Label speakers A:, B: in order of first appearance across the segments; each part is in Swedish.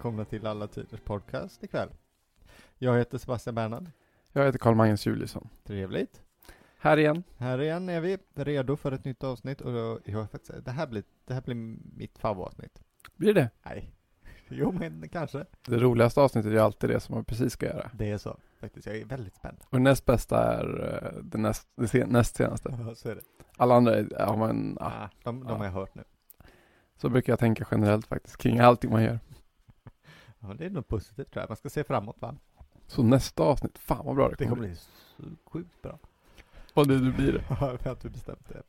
A: Välkomna till Alla Tiders Podcast ikväll. Jag heter Sebastian Bernhard.
B: Jag heter Karl-Magnus Juliusson.
A: Trevligt.
B: Här igen.
A: Här igen är vi redo för ett nytt avsnitt och jag faktiskt, det, här blir, det här blir mitt favoritavsnitt.
B: Blir det?
A: Nej, jo men kanske.
B: Det roligaste avsnittet är alltid det som man precis ska göra.
A: Det är så faktiskt. Jag är väldigt spänd.
B: Och näst bästa är eh, det näst, det sen, näst senaste.
A: Ja, så är det.
B: Alla andra är, ja men, ah,
A: Ah, de, de
B: Ja.
A: har jag hört nu.
B: så brukar jag tänka generellt faktiskt kring allting man gör.
A: Ja, det är nog positivt tror jag. Man ska se framåt va?
B: Så nästa avsnitt, fan vad bra det
A: Det
B: kommer
A: kommer
B: bli.
A: bli så sjukt bra.
B: Och det, det blir det.
A: Ja, vi har inte bestämt det.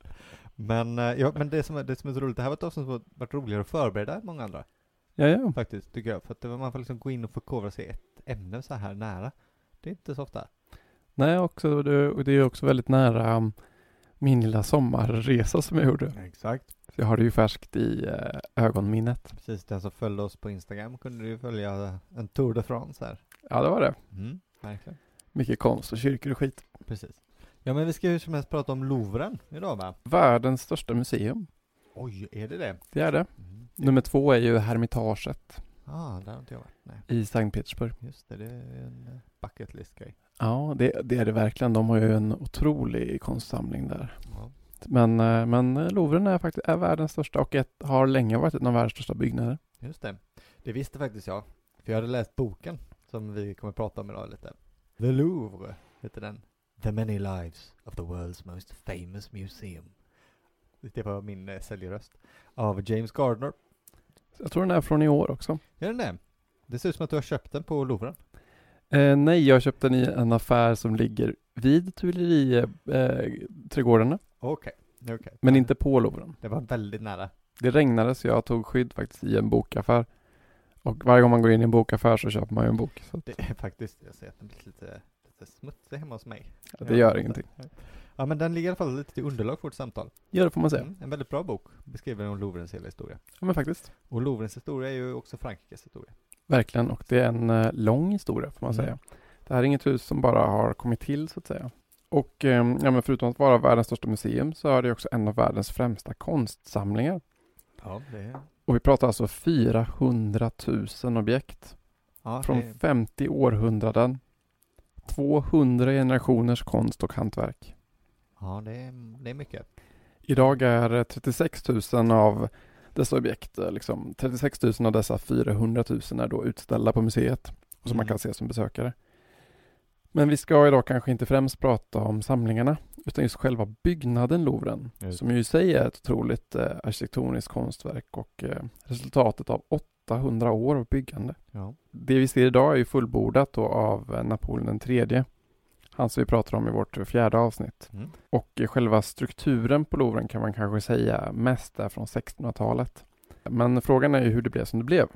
A: Men, eh, ja, men det som, är, det som är så roligt, det här var ett avsnitt som varit roligare att förbereda än många andra.
B: Ja, ja.
A: Faktiskt, tycker jag. För att det var, man får liksom gå in och förkovra sig i ett ämne så här nära. Det är inte så ofta.
B: Nej, också, det, och det är också väldigt nära um, min lilla sommarresa som jag gjorde.
A: Exakt.
B: Så jag har det ju färskt i eh, ögonminnet.
A: Precis, den som följde oss på Instagram kunde ju följa en Tour de France här.
B: Ja, det var det.
A: Mm, verkligen.
B: Mycket konst och kyrkor och skit.
A: Precis. Ja, men vi ska ju som helst prata om Louvren idag va?
B: Världens största museum.
A: Oj, är det det?
B: Det är det.
A: Mm.
B: Nummer två är ju Hermitaget
A: Ah, där har inte jag varit. Nej,
B: i Sankt Petersburg.
A: just det. Det är en eh, bucket list grej.
B: Ja, det, det är det verkligen. De har ju en otrolig konstsamling där.
A: Ja.
B: Men, eh, men Louvren är faktiskt är världens största och ett, har länge varit en av världens största byggnader.
A: Just det. Det visste faktiskt jag. För jag hade läst boken som vi kommer prata om idag lite. The Louvre heter den. The Many Lives of the World's Most Famous Museum. Det var min eh, säljröst. Av James Gardner.
B: Jag tror den är från i år också.
A: Är den det? Det ser ut som att du har köpt den på Louvren.
B: Eh, nej, jag köpte den i en affär som ligger vid Tuileries-trädgårdarna,
A: Okej. okej.
B: men inte på Louvren.
A: Det var väldigt nära.
B: Det regnade så jag tog skydd faktiskt i en bokaffär. Och varje gång man går in i en bokaffär så köper man ju en bok. Så
A: Det är faktiskt, jag ser att den blir lite, lite smutsig hemma hos mig.
B: det gör ingenting.
A: Ja men den ligger i alla fall lite till underlag för vårt samtal.
B: Ja, det får man säga.
A: Mm, en väldigt bra bok. Beskriver om Louvrens hela historia.
B: Ja, men faktiskt.
A: Och Louvrens historia är ju också Frankrikes historia.
B: Verkligen, och det är en eh, lång historia får man
A: Mm.
B: säga. Det här är inget hus som bara har kommit till så att säga. Och eh, ja, men förutom att vara världens största museum så är det också en av världens främsta konstsamlingar.
A: Ja, det.
B: Och vi pratar alltså 400 000 objekt
A: Ja,
B: från
A: det är...
B: 50 århundraden. 200 generationers konst och hantverk.
A: Ja, det är, det är mycket.
B: Idag är eh, 36 000 av dessa objekt, eh, liksom 36 000 av dessa 400 000 är då utställda på museet och som man
A: Mm.
B: kan se som besökare. Men vi ska idag kanske inte främst prata om samlingarna utan just själva byggnaden Louvren
A: Just.
B: som ju i sig är ett otroligt eh, arkitektoniskt konstverk och eh, resultatet av 800 år av byggande.
A: Ja.
B: Det vi ser idag är ju fullbordat av eh, Napoleon den tredje. Han som vi pratar om i vårt fjärde avsnitt.
A: Mm.
B: Och eh, själva strukturen på Louvren kan man kanske säga mest är från 1600-talet. Men frågan är ju hur det blev som det blev.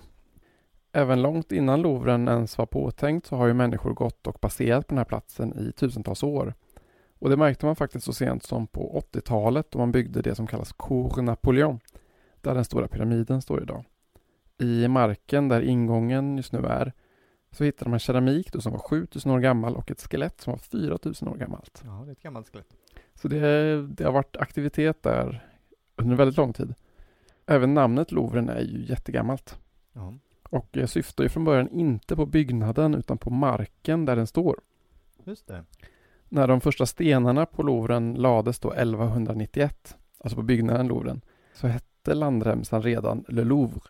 B: Även långt innan Louvren ens var påtänkt så har ju människor gått och passerat på den här platsen i tusentals år. Och det märkte man faktiskt så sent som på 80-talet då man byggde det som kallas Cour Napoleon, där den stora pyramiden står idag. I marken där ingången just nu är så hittade man keramik då som var 7000 år gammal och ett skelett som var 4000 år gammalt.
A: ja, det är ett gammalt skelett.
B: Så det, det har varit aktivitet där under väldigt lång tid. Även namnet Louvren är ju jättegammalt
A: Ja.
B: Och eh, syftar ju från början inte på byggnaden utan på marken där den står.
A: Just det.
B: När de första stenarna på Louvren lades då 1191, alltså på byggnaden Louvren, så hette landremsan redan Le Louvre.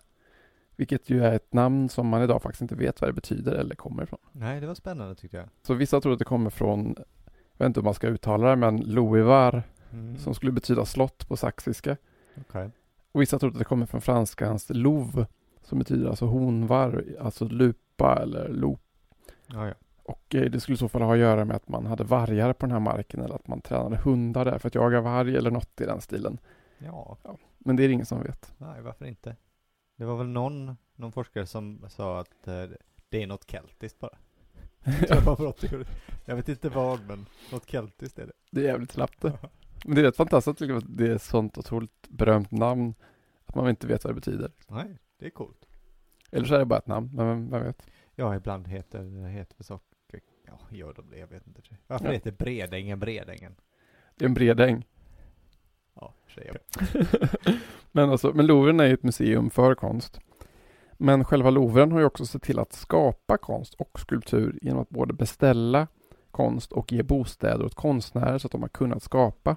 B: Vilket ju är ett namn som man idag faktiskt inte vet vad det betyder eller kommer ifrån.
A: Nej, det var spännande tyckte jag.
B: Så vissa tror att det kommer från, jag vet inte hur man ska uttala det, men Louisvar,
A: Mm.
B: som skulle betyda slott på saxiska.
A: Okej.
B: Och vissa tror att det kommer från franskans louve, som betyder alltså honvar, alltså lupa eller lop.
A: Ja, ja.
B: Och eh, det skulle i så fall ha att göra med att man hade vargar på den här marken eller att man tränade hundar där för att jaga varg eller något i den stilen.
A: Ja,
B: Men det är det ingen som vet.
A: nej varför inte? Det var väl någon, någon forskare som sa att eh, det är något keltiskt bara. Jag vet inte vad, men något keltiskt är det.
B: Det är jävligt slappt det. Men det är rätt fantastiskt att det är ett sånt otroligt berömt namn att man inte vet vad det betyder.
A: Nej, det är coolt.
B: Eller så är det bara ett namn, men vem, vet?
A: Ja, ibland heter, heter saker, ja, gör de det? Jag vet inte. Varför
B: Ja.
A: heter Bredängen Bredängen?
B: Det är en bred äng.
A: Ja, ja.
B: men, alltså, men Louvren är ju ett museum för konst. Men själva Louvren har ju också sett till att skapa konst och skulptur genom att både beställa konst och ge bostäder åt konstnärer så att de har kunnat skapa.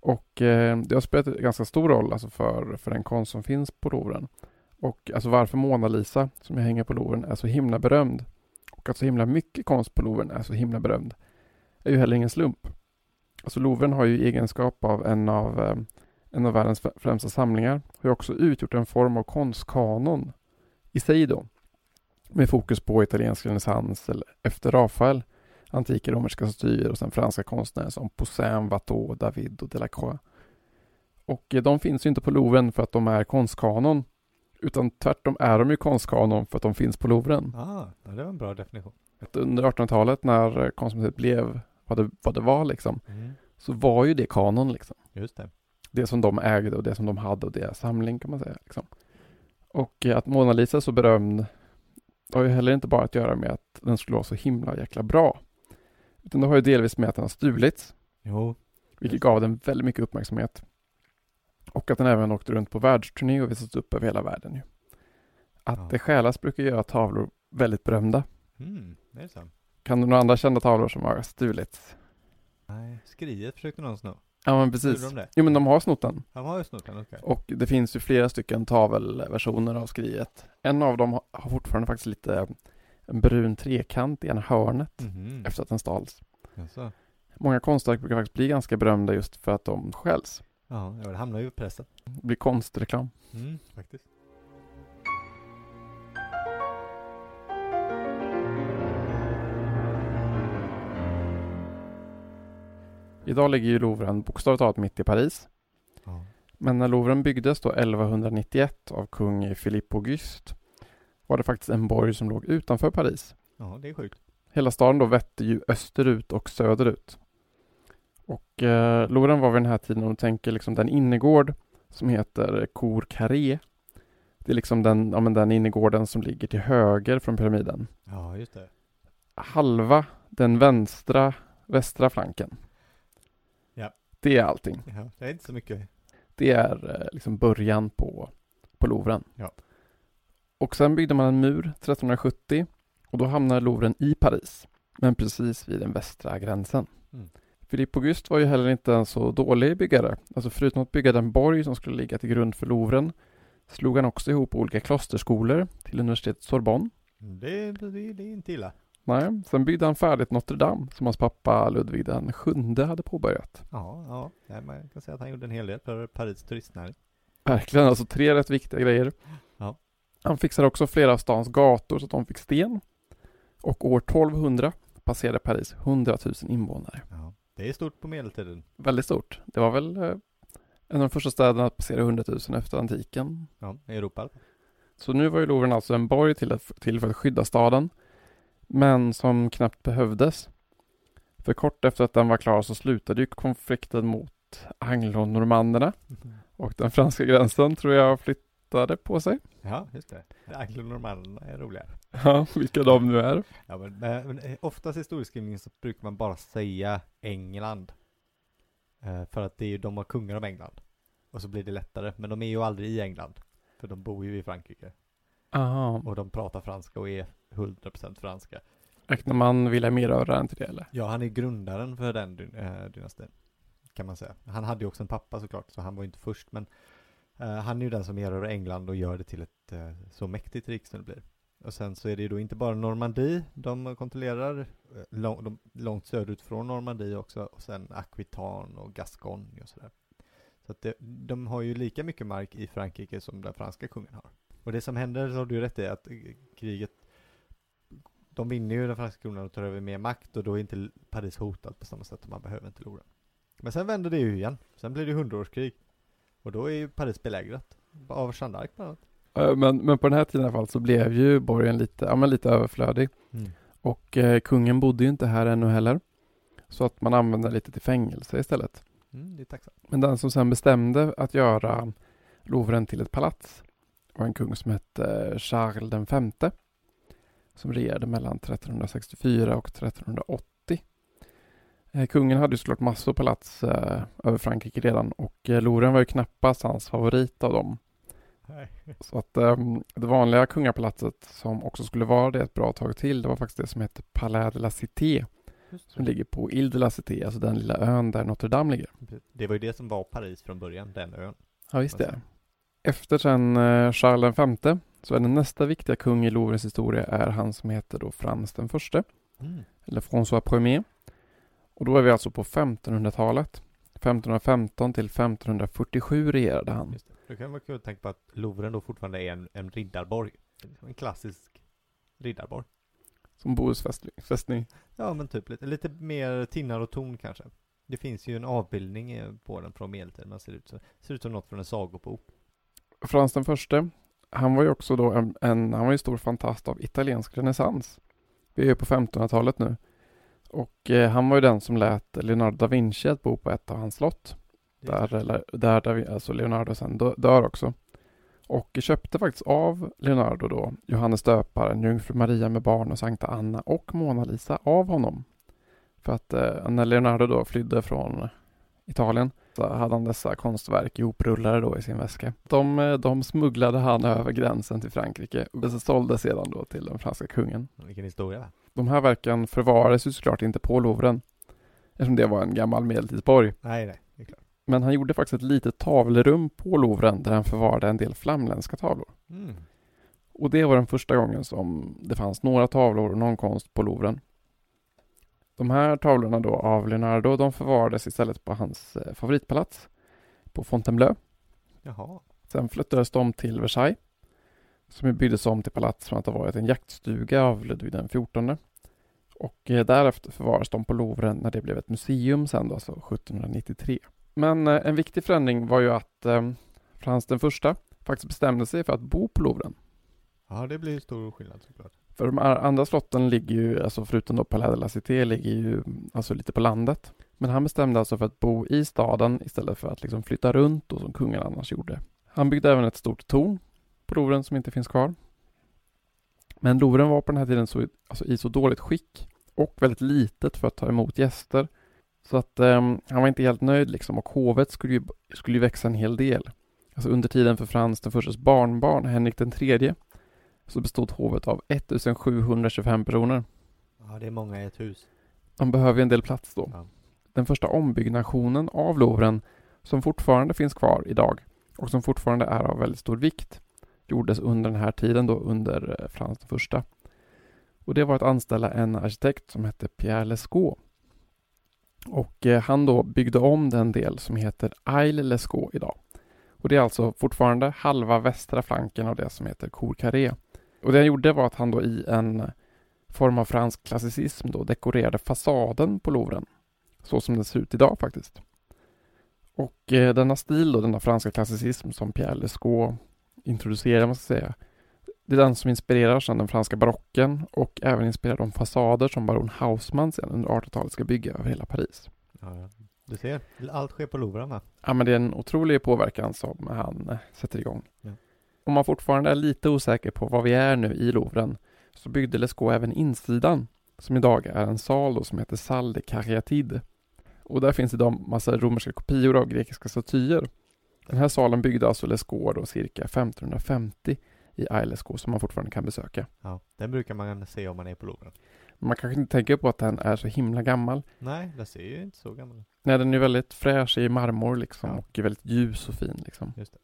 B: Och eh, det har spelat en ganska stor roll alltså för, för den konst som finns på Louvren. Och alltså varför Mona Lisa, som jag hänger på Louvren, är så himla berömd och att så himla mycket konst på Louvren är så himla berömd är ju heller ingen slump. Alltså Louvren har ju egenskap av en av, eh, en av världens främsta samlingar har ju också utgjort en form av konstkanon i sig då. Med fokus på italiensk renässans eller efter Rafael, antika romerska statyer och sen franska konstnärer som Poussin, Watteau, David och Delacroix. Och eh, de finns ju inte på Louvren för att de är konstkanon utan tvärtom är de ju konstkanon för att de finns på Louvren.
A: Ah, det var en bra definition.
B: Att under 1800-talet när konstmuseet blev vad det, vad det var liksom, mm. så var ju det kanon liksom.
A: Just det.
B: Det som de ägde och det som de hade och deras samling kan man säga. Liksom. Och att Mona Lisa är så berömd har ju heller inte bara att göra med att den skulle vara så himla jäkla bra. Utan det har ju delvis med att den har stulits.
A: Jo.
B: Vilket gav den väldigt mycket uppmärksamhet. Och att den även åkte runt på världsturné och visats upp över hela världen. Ju. Att ja. det stjälas brukar göra tavlor väldigt berömda.
A: Mm, det är så.
B: Kan du några andra kända tavlor som har stulits?
A: Nej, skriet försökte någon sno.
B: Ja men precis. De jo men de har snott den.
A: De har ju snott den, okej. Okay.
B: Och det finns ju flera stycken tavelversioner av skriet. En av dem har fortfarande faktiskt lite en brun trekant i ena hörnet mm efter att den stals.
A: Jaså.
B: Många konstverk brukar faktiskt bli ganska berömda just för att de stjäls.
A: Ja, det hamnar ju i pressen.
B: Det blir konstreklam.
A: Mm, faktiskt.
B: Idag ligger ju Louvren bokstavligt talat mitt i Paris. Ja. Men när Louvren byggdes då 1191 av kung Philippe Auguste var det faktiskt en borg som låg utanför Paris.
A: Ja, det är sjukt.
B: Hela staden då vette ju österut och söderut. Och eh, Louvren var vid den här tiden, om du tänker liksom den innergård som heter Cour Carré. Det är liksom den, ja, men den innergården som ligger till höger från pyramiden.
A: Ja, just det.
B: Halva den vänstra, västra flanken det är allting.
A: Ja, det är inte så mycket.
B: Det är eh, liksom början på, på Louvren.
A: Ja.
B: Och sen byggde man en mur 1370 och då hamnade Louvren i Paris, men precis vid den västra gränsen. Mm. Philippe Auguste var ju heller inte en så dålig byggare. Alltså förutom att bygga den borg som skulle ligga till grund för Louvren slog han också ihop olika klosterskolor till universitetet Sorbonne.
A: Det, det, det är inte illa.
B: Nej, sen byggde han färdigt Notre Dame som hans pappa Ludvig den sjunde hade påbörjat.
A: Ja, ja, man kan säga att han gjorde en hel del för Paris turistnäring.
B: Verkligen, alltså tre rätt viktiga grejer.
A: Ja.
B: Han fixade också flera av stans gator så att de fick sten. Och år 1200 passerade Paris 100 000 invånare.
A: Det är stort på medeltiden.
B: Väldigt stort. Det var väl eh, en av de första städerna att passera 100 000 efter antiken.
A: Ja, i Europa.
B: Så nu var ju Louvren alltså en borg till, att, till för att skydda staden men som knappt behövdes. För kort efter att den var klar så slutade ju konflikten mot anglonormanderna mm. och den franska gränsen tror jag flyttade på sig.
A: Ja, just det. Anglonormanderna är roliga.
B: Ja, vilka de nu är.
A: Ja, men, men eh, oftast i historieskrivningen så brukar man bara säga England. Eh, för att det är de har kungar av England. Och så blir det lättare. Men de är ju aldrig i England. För de bor ju i Frankrike.
B: Aha.
A: Och de pratar franska och är 100% franska.
B: Räknar man Wilhelm Erövraren till det eller?
A: Ja, han är grundaren för den äh, dynastin. Kan man säga. Han hade ju också en pappa såklart, så han var ju inte först. Men Eh, han är ju den som erövrar England och gör det till ett eh, så mäktigt rik som det blir. Och sen så är det ju då inte bara Normandie de kontrollerar, eh, lång, de, långt söderut från Normandie också, och sen Aquitan och Gascogne och sådär. Så att det, de har ju lika mycket mark i Frankrike som den franska kungen har. Och det som händer, så har du ju rätt i, att kriget de vinner ju den franska kronan och tar över mer makt och då är inte Paris hotat på samma sätt och man behöver inte Louvren. Men sen vänder det ju igen. Sen blir det hundraårskrig. Och då är ju Paris belägrat. Av Jeanne d'Arc bland
B: annat. Men, men på den här tiden i alla fall så blev ju borgen lite, ja men lite överflödig. Mm. Och eh, kungen bodde ju inte här ännu heller. Så att man använde lite till fängelse istället.
A: Mm, det är tacksamt.
B: Men den som sen bestämde att göra Louvren till ett palats var en kung som hette Charles den femte som regerade mellan 1364 och 1380. Eh, kungen hade ju såklart massor palats eh, över Frankrike redan och eh, Loren var ju knappast hans favorit av dem.
A: Nej.
B: Så att um, det vanliga kungapalatset som också skulle vara det ett bra tag till, det var faktiskt det som heter Palais de la Cité som ligger på Ile de la Cité, alltså den lilla ön där Notre Dame ligger.
A: Det var ju det som var Paris från början, den ön.
B: Ja, visst det. Efter sen eh, Charles V så är den nästa viktiga kung i Louvrens historia är han som heter då Frans den förste,
A: Mm.
B: eller François Ier. Och då är vi alltså på 1500-talet. 1515 till 1547 regerade han.
A: Just det. Det kan vara kul att tänka på att Louvren då fortfarande är en, en riddarborg. En klassisk riddarborg.
B: Som Bohusfästning. fästning.
A: Ja, men typ lite, lite mer tinnar och torn kanske. Det finns ju en avbildning eh, på den från medeltiden. Man ser ut, så, ser ut som något från en sagobok.
B: Frans den förste, han var ju också då en, en han var ju stor fantast av italiensk renässans. Vi är ju på 1500-talet nu. Och eh, han var ju den som lät Leonardo da Vinci att bo på ett av hans slott. Där, där, där alltså Leonardo sen dö, dör också. Och köpte faktiskt av Leonardo då Johannes döparen, Jungfru Maria med barn och Sankta Anna och Mona Lisa av honom. För att eh, när Leonardo då flydde från Italien så hade han dessa konstverk ihoprullade då i sin väska. De, eh, de smugglade han över gränsen till Frankrike och så sålde sedan då till den franska kungen.
A: Vilken historia.
B: De här verken förvarades ju såklart inte på Louvren eftersom det var en gammal medeltidsborg.
A: Nej, nej, det är klart.
B: Men han gjorde faktiskt ett litet tavelrum på Louvren där han förvarade en del flamländska tavlor.
A: Mm.
B: Och det var den första gången som det fanns några tavlor och någon konst på Louvren. De här tavlorna då av Leonardo, de förvarades istället på hans eh, favoritpalats på Fontainebleau.
A: Jaha.
B: Sen flyttades de till Versailles som byggdes om till palats från att ha varit en jaktstuga av Ludvig den XIV. Och eh, därefter förvarades de på Louvren när det blev ett museum sen då, alltså 1793. Men eh, en viktig förändring var ju att eh, Frans den första faktiskt bestämde sig för att bo på Louvren.
A: Ja, det blir stor skillnad såklart.
B: För de andra slotten ligger ju, alltså förutom då Palais de la Cité, ligger ju alltså lite på landet. Men han bestämde alltså för att bo i staden istället för att liksom flytta runt då som kungen annars gjorde. Han byggde även ett stort torn Louvren som inte finns kvar. Men Louvren var på den här tiden så, alltså i så dåligt skick och väldigt litet för att ta emot gäster. Så att ehm, han var inte helt nöjd liksom och hovet skulle ju, skulle ju växa en hel del. Alltså under tiden för Frans den förstes barnbarn, Henrik den tredje, så bestod hovet av 1725 personer.
A: Ja, det är många i ett hus.
B: De behöver ju en del plats då.
A: Ja.
B: Den första ombyggnationen av Louvren, som fortfarande finns kvar idag och som fortfarande är av väldigt stor vikt, gjordes under den här tiden då under eh, Frans den första. Och det var att anställa en arkitekt som hette Pierre Lescaut. Och eh, han då byggde om den del som heter Isle Lescaut idag. Och det är alltså fortfarande halva västra flanken av det som heter Cour Carré. Och det han gjorde var att han då i en form av fransk klassicism då dekorerade fasaden på Louvren. Så som den ser ut idag faktiskt. Och eh, denna stil då, denna franska klassicism som Pierre Lescaut introducerar, man ska säga. Det är den som inspirerar sedan den franska barocken och även inspirerar de fasader som baron Haussmann sedan under 1800-talet ska bygga över hela Paris.
A: Ja. Du ser, allt sker på Louvren va?
B: Ja, men det är en otrolig påverkan som han eh, sätter igång.
A: Ja.
B: Om man fortfarande är lite osäker på var vi är nu i Louvren så byggde Lescaut även insidan som idag är en sal då som heter Salle de Caryatide. Och där finns idag massa romerska kopior av grekiska statyer. Den här salen byggde alltså Lescaut då cirka 1550 i Aile Lescaut som man fortfarande kan besöka.
A: Ja, den brukar man se om man är på Louvren.
B: Man kanske inte tänker på att den är så himla gammal.
A: Nej, den ser ju inte så gammal ut.
B: Nej, den är väldigt fräsch i marmor liksom
A: Ja.
B: och är väldigt ljus och fin liksom.
A: Just det.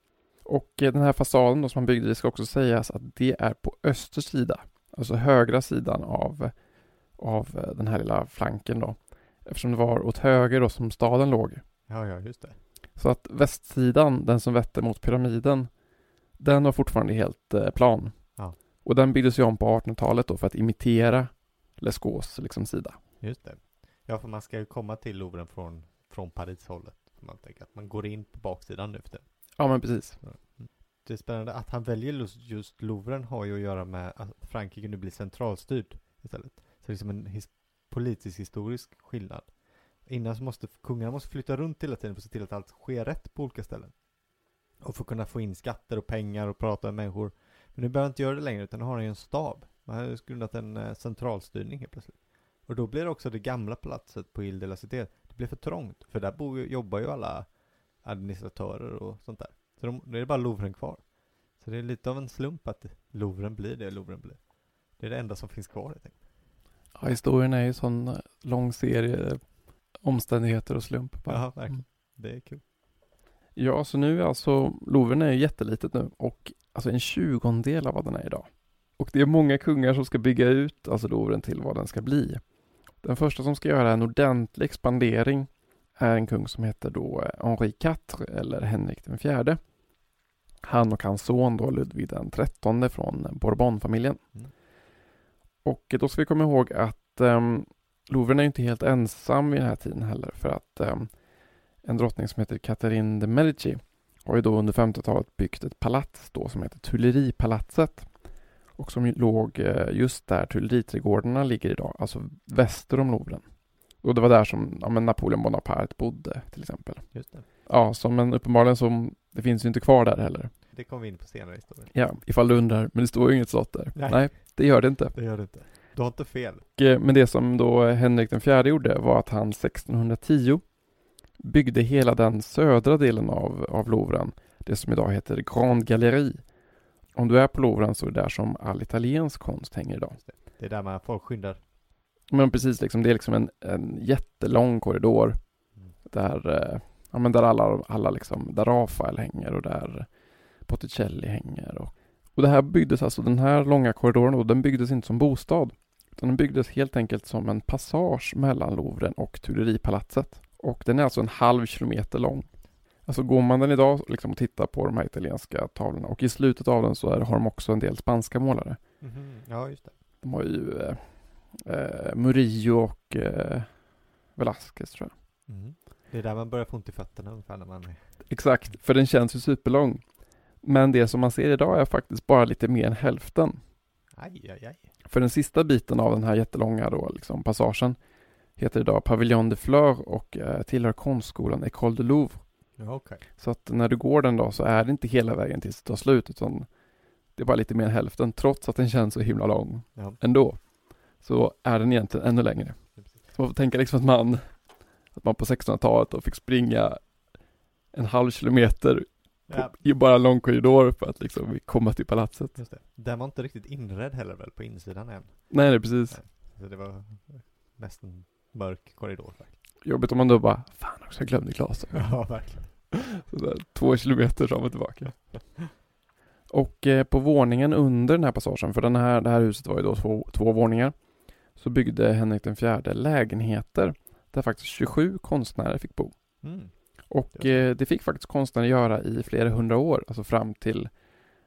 B: Och eh, den här fasaden då som man byggde, det ska också sägas att det är på öster sida, alltså högra sidan av, av eh, den här lilla flanken då. Eftersom det var åt höger då som staden låg.
A: Ja, ja, just det.
B: Så att västsidan, den som vetter mot pyramiden, den var fortfarande helt eh, plan.
A: Ja.
B: Och den byggdes ju om på 1800-talet då för att imitera Lescauts liksom sida.
A: Just det. Ja, för man ska ju komma till Louvren från, från Paris-hållet. Man tänker att man går in på baksidan nu efter.
B: Ja men precis.
A: Det är spännande att han väljer just, just Louvren har ju att göra med att Frankrike nu blir centralstyrt istället. Så det är liksom en his- politisk historisk skillnad. Innan så måste kungarna måste flytta runt hela tiden för att se till att allt sker rätt på olika ställen. Och för att kunna få in skatter och pengar och prata med människor. Men nu behöver han inte göra det längre utan nu har han ju en stab. Man har ju grundat en eh, centralstyrning helt plötsligt. Och då blir det också det gamla palatset på Ile de la Cité. Det blir för trångt. För där bor jobbar ju alla administratörer och sånt där. Så de, då är det bara Louvren kvar. Så det är lite av en slump att Louvren blir det Louvren blir. Det är det enda som finns kvar helt enkelt.
B: Ja, historien är ju sån eh, lång serie omständigheter och slump. bara.
A: Ja, verkligen.
B: Mm.
A: Det är kul.
B: Ja, så nu är alltså Louvren är ju jättelitet nu och alltså en tjugondel av vad den är idag. Och det är många kungar som ska bygga ut alltså Louvren till vad den ska bli. Den första som ska göra en ordentlig expandering är en kung som heter då eh, Henri IV eller Henrik den fjärde. Han och hans son då Ludvig den trettonde från Bourbonfamiljen.
A: Mm.
B: Och då ska vi komma ihåg att um, Louvren är inte helt ensam vid den här tiden heller för att ehm, en drottning som heter Catherine de Medici har ju då under 50-talet byggt ett palats då som heter Tuileripalatset och som låg eh, just där Tuileriträdgårdarna ligger idag, alltså väster om Louvren. Och det var där som ja, Napoleon Bonaparte bodde till exempel.
A: Just det.
B: Ja, så men uppenbarligen så, det finns ju inte kvar där heller.
A: Det kommer vi in på senare i historien.
B: Ja, ifall du undrar, men det står ju inget slott där.
A: Nej.
B: Nej, det gör det inte.
A: Det gör det inte. Du har inte fel.
B: Eh, Men det som då Henrik den fjärde gjorde var att han 1610 byggde hela den södra delen av, av Louvren, det som idag heter Grand Gallery. Om du är på Louvren så är det där som all italiensk konst hänger idag.
A: Det är där man folk skyndar.
B: Men precis, liksom, det är liksom en, en jättelång korridor
A: Mm.
B: där, eh, ja, men där alla, alla liksom, där Rafael hänger och där Botticelli hänger. Och, och det här byggdes alltså, den här långa korridoren då, den byggdes inte som bostad. Utan den byggdes helt enkelt som en passage mellan Louvren och Tuileripalatset. Och den är alltså en halv kilometer lång. Alltså går man den idag liksom och tittar på de här italienska tavlorna och i slutet av den så är, har de också en del spanska målare.
A: Mhm. Ja, just det.
B: De har ju eh, eh, Murillo och eh, Velasquez tror jag.
A: Mm. Det är där man börjar få ont i fötterna ungefär när man.
B: Exakt, för den känns ju superlång. Men det som man ser idag är faktiskt bara lite mer än hälften.
A: Aj, aj, aj.
B: För den sista biten av den här jättelånga då, liksom, passagen heter idag Pavillon de Fleur och eh, tillhör konstskolan École de Louvre.
A: Okej.
B: Så att när du går den då så är det inte hela vägen tills det tar slut utan det är bara lite mer än hälften trots att den känns så himla lång
A: Ja.
B: ändå. Så är den egentligen ännu längre. Så man får tänka liksom att man, att man på 1600-talet då fick springa en halv kilometer
A: Ja,
B: bara en lång korridor för att liksom komma till palatset.
A: just det. Den var inte riktigt inredd heller väl på insidan än.
B: Nej, det är precis.
A: Så det var mest en mörk korridor. faktiskt.
B: Jobbigt om man då bara, fan också, jag glömde glasögon.
A: Ja, verkligen.
B: Sådär, två kilometer fram och tillbaka. Och eh, på våningen under den här passagen, för den här, det här huset var ju då två, två våningar, så byggde Henrik den fjärde lägenheter där faktiskt 27 konstnärer fick bo.
A: Mm.
B: Och
A: Det
B: eh, det fick faktiskt konstnärer göra i flera hundra år, alltså fram till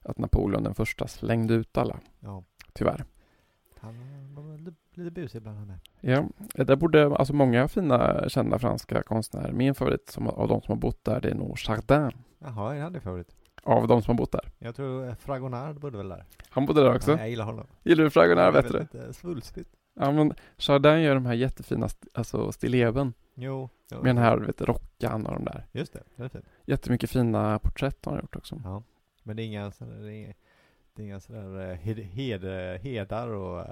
B: att Napoleon den första slängde ut alla,
A: Ja.
B: tyvärr.
A: Han var lite, busig ibland han.
B: Ja, eh, där borde alltså många fina kända franska konstnärer. Min favorit som, av de som har bott där, det är nog Chardin.
A: Jaha, är han din favorit?
B: Av de som har bott där.
A: Jag tror eh, Fragonard bodde väl där.
B: Han bodde där också.
A: Ja, jag gillar honom.
B: Gillar du Fragonard bättre?
A: Svulstigt.
B: Ja, men Chardin gör de här jättefina st- alltså stilleben
A: Jo. jo.
B: med den här vet, rockan och de där.
A: Just det, det är fint.
B: Jättemycket fina porträtt har han gjort också.
A: Ja. Men det är inga sådär, det är inga, det är inga sådär eh, hed, hed, hedar och,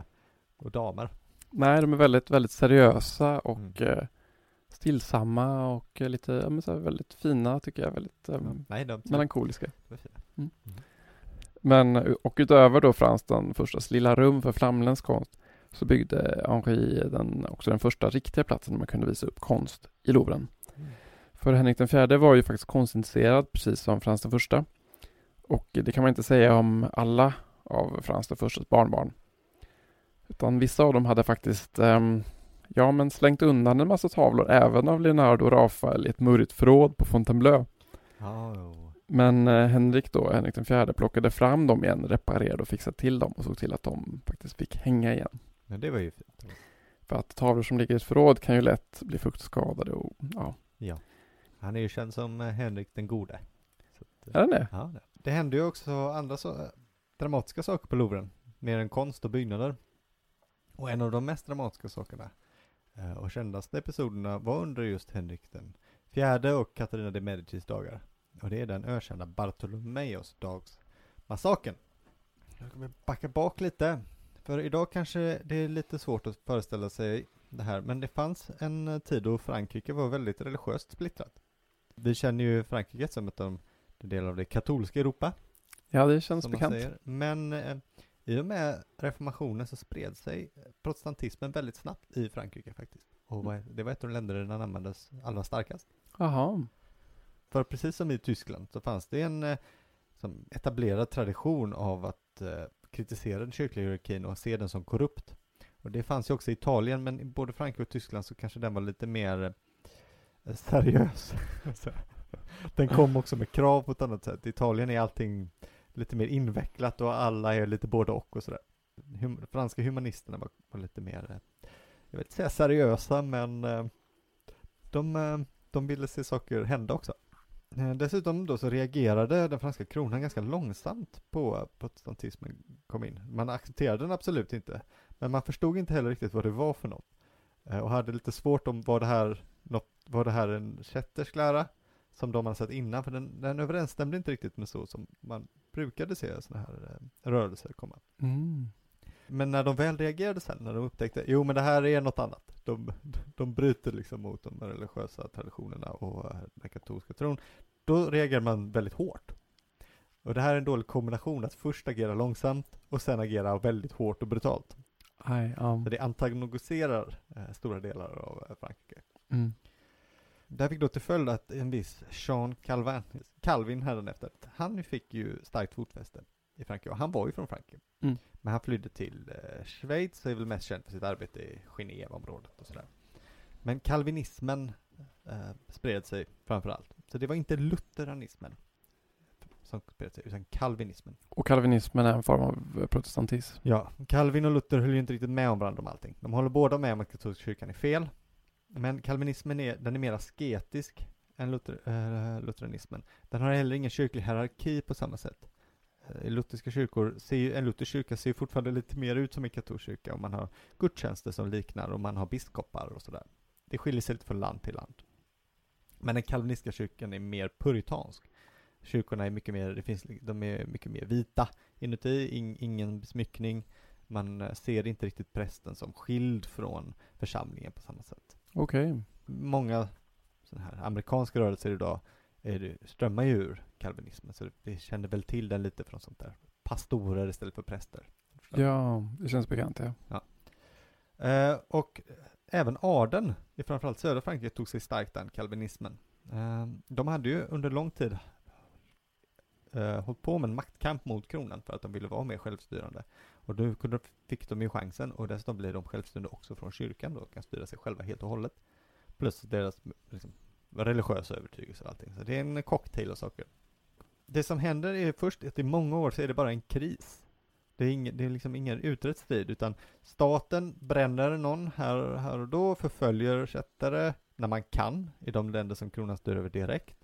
A: och damer.
B: Nej, de är väldigt, väldigt seriösa och
A: Mm.
B: eh, stillsamma och eh, lite, ja, men så väldigt fina tycker jag. Väldigt eh,
A: Nej, de
B: melankoliska.
A: de är fina.
B: Men, och utöver då Frans den förstas lilla rum för flamländsk konst så byggde Henri den, också den första riktiga platsen där man kunde visa upp konst i Louvren.
A: Mm.
B: För Henrik den fjärde var ju faktiskt konstintresserad precis som Frans den första. Och det kan man inte säga om alla av Frans den förstas barnbarn. Utan vissa av dem hade faktiskt ehm, ja, men slängt undan en massa tavlor även av Leonardo och Rafael i ett murrigt förråd på Fontainebleau.
A: Jo.
B: Men eh, Henrik då, Henrik den fjärde, plockade fram dem igen, reparerade och fixade till dem och såg till att de faktiskt fick hänga igen.
A: Men det var ju fint.
B: För att tavlor som ligger i ett förråd kan ju lätt bli fuktskadade och ja,
A: Ja. Han är ju känd som eh, Henrik den gode. Att,
B: är
A: eh,
B: den det?
A: ja, det. det hände ju också andra så, dramatiska saker på Louvren. Mer än konst och byggnader. Och en av de mest dramatiska sakerna eh, och kändaste episoderna var under just Henrik den fjärde och Katarina de Medicis dagar. Och det är den ökända Bartolomeos dagsmassakern. Jag kommer backa bak lite. För idag kanske det är lite svårt att föreställa sig det här, men det fanns en eh, tid då Frankrike var väldigt religiöst splittrat. Vi känner ju Frankrike som ett av en del av det katolska Europa.
B: Ja, det känns bekant.
A: Men eh, i och med reformationen så spred sig protestantismen väldigt snabbt i Frankrike faktiskt. Och det var ett av de länder där den användes allra starkast.
B: Jaha.
A: För precis som i Tyskland så fanns det en eh, etablerad tradition av att eh, kritisera den kyrkliga hierarkin och se den som korrupt. Och det fanns ju också i Italien, men i både Frankrike och Tyskland så kanske den var lite mer eh, seriös. Den kom också med krav på ett annat sätt. I Italien är allting lite mer invecklat och alla är lite både och och sådär. Hum, franska humanisterna var, var lite mer, eh, jag vill inte säga seriösa, men eh, de, de ville se saker hända också. Eh, Dessutom då så reagerade den franska kronan ganska långsamt på att protestantismen kom in. Man accepterade den absolut inte, men man förstod inte heller riktigt vad det var för något. Eh, Och hade lite svårt om var det här, något, var det här en kättersk lära, som de hade sett innan, för den, den överensstämde inte riktigt med så som man brukade se sådana här eh, rörelser komma.
B: Mm.
A: Men när de väl reagerade sen, när de upptäckte, jo men det här är något annat. De, de bryter liksom mot de religiösa traditionerna och eh, den katolska tron. Då reagerar man väldigt hårt. Och det här är en dålig kombination, att först agera långsamt och sen agera väldigt hårt och brutalt.
B: Ja.
A: Så det antagoniserar eh, stora delar av eh, Frankrike.
B: Mm.
A: Det här fick då till följd att en viss Jean Calvin, Calvin hädanefter, han fick ju starkt fotfäste i Frankrike och han var ju från Frankrike.
B: Mm.
A: Men han flydde till eh, Schweiz och är väl mest känd för sitt arbete i Genèveområdet och sådär. Men kalvinismen eh, spred sig framför allt. Så det var inte lutheranismen som spred sig, utan kalvinismen.
B: Och kalvinismen är en form av protestantism.
A: Ja, Calvin och Luther höll ju inte riktigt med om varandra om allting. De håller båda med om att katolska kyrkan är fel. Men kalvinismen är, den är mer asketisk än Luther, eh, lutheranismen. Den har heller ingen kyrklig hierarki på samma sätt. Eh, I lutherska kyrkor, ser ju, en luthersk kyrka ser ju fortfarande lite mer ut som en katolsk kyrka och man har gudstjänster som liknar och man har biskopar och sådär. Det skiljer sig lite från land till land. Men den kalvinistiska kyrkan är mer puritansk. Kyrkorna är mycket mer, det finns, de är mycket mer vita inuti, ing, ingen smyckning. Man eh, ser inte riktigt prästen som skild från församlingen på samma sätt.
B: Okej.
A: Många sådana här amerikanska rörelser idag det, strömmar ju ur kalvinismen, så vi känner väl till den lite från sånt där. Pastorer istället för präster.
B: Ja, det känns bekant ja.
A: Eh, och även adeln i framförallt södra Frankrike tog sig starkt an kalvinismen. Eh, de hade ju under lång tid eh, hållit på med en maktkamp mot kronan för att de ville vara mer självstyrande. Och då kunde, fick de ju chansen och dessutom blir de självstyrande också från kyrkan då, och kan styra sig själva helt och hållet. Plus deras liksom, religiösa övertygelser och allting. Så det är en cocktail av saker. Det som händer är först att i många år så är det bara en kris. Det är, ingen, det är liksom ingen utredd strid, utan staten bränner någon här, här och då, förföljer kättare när man kan, i de länder som kronan styr över direkt,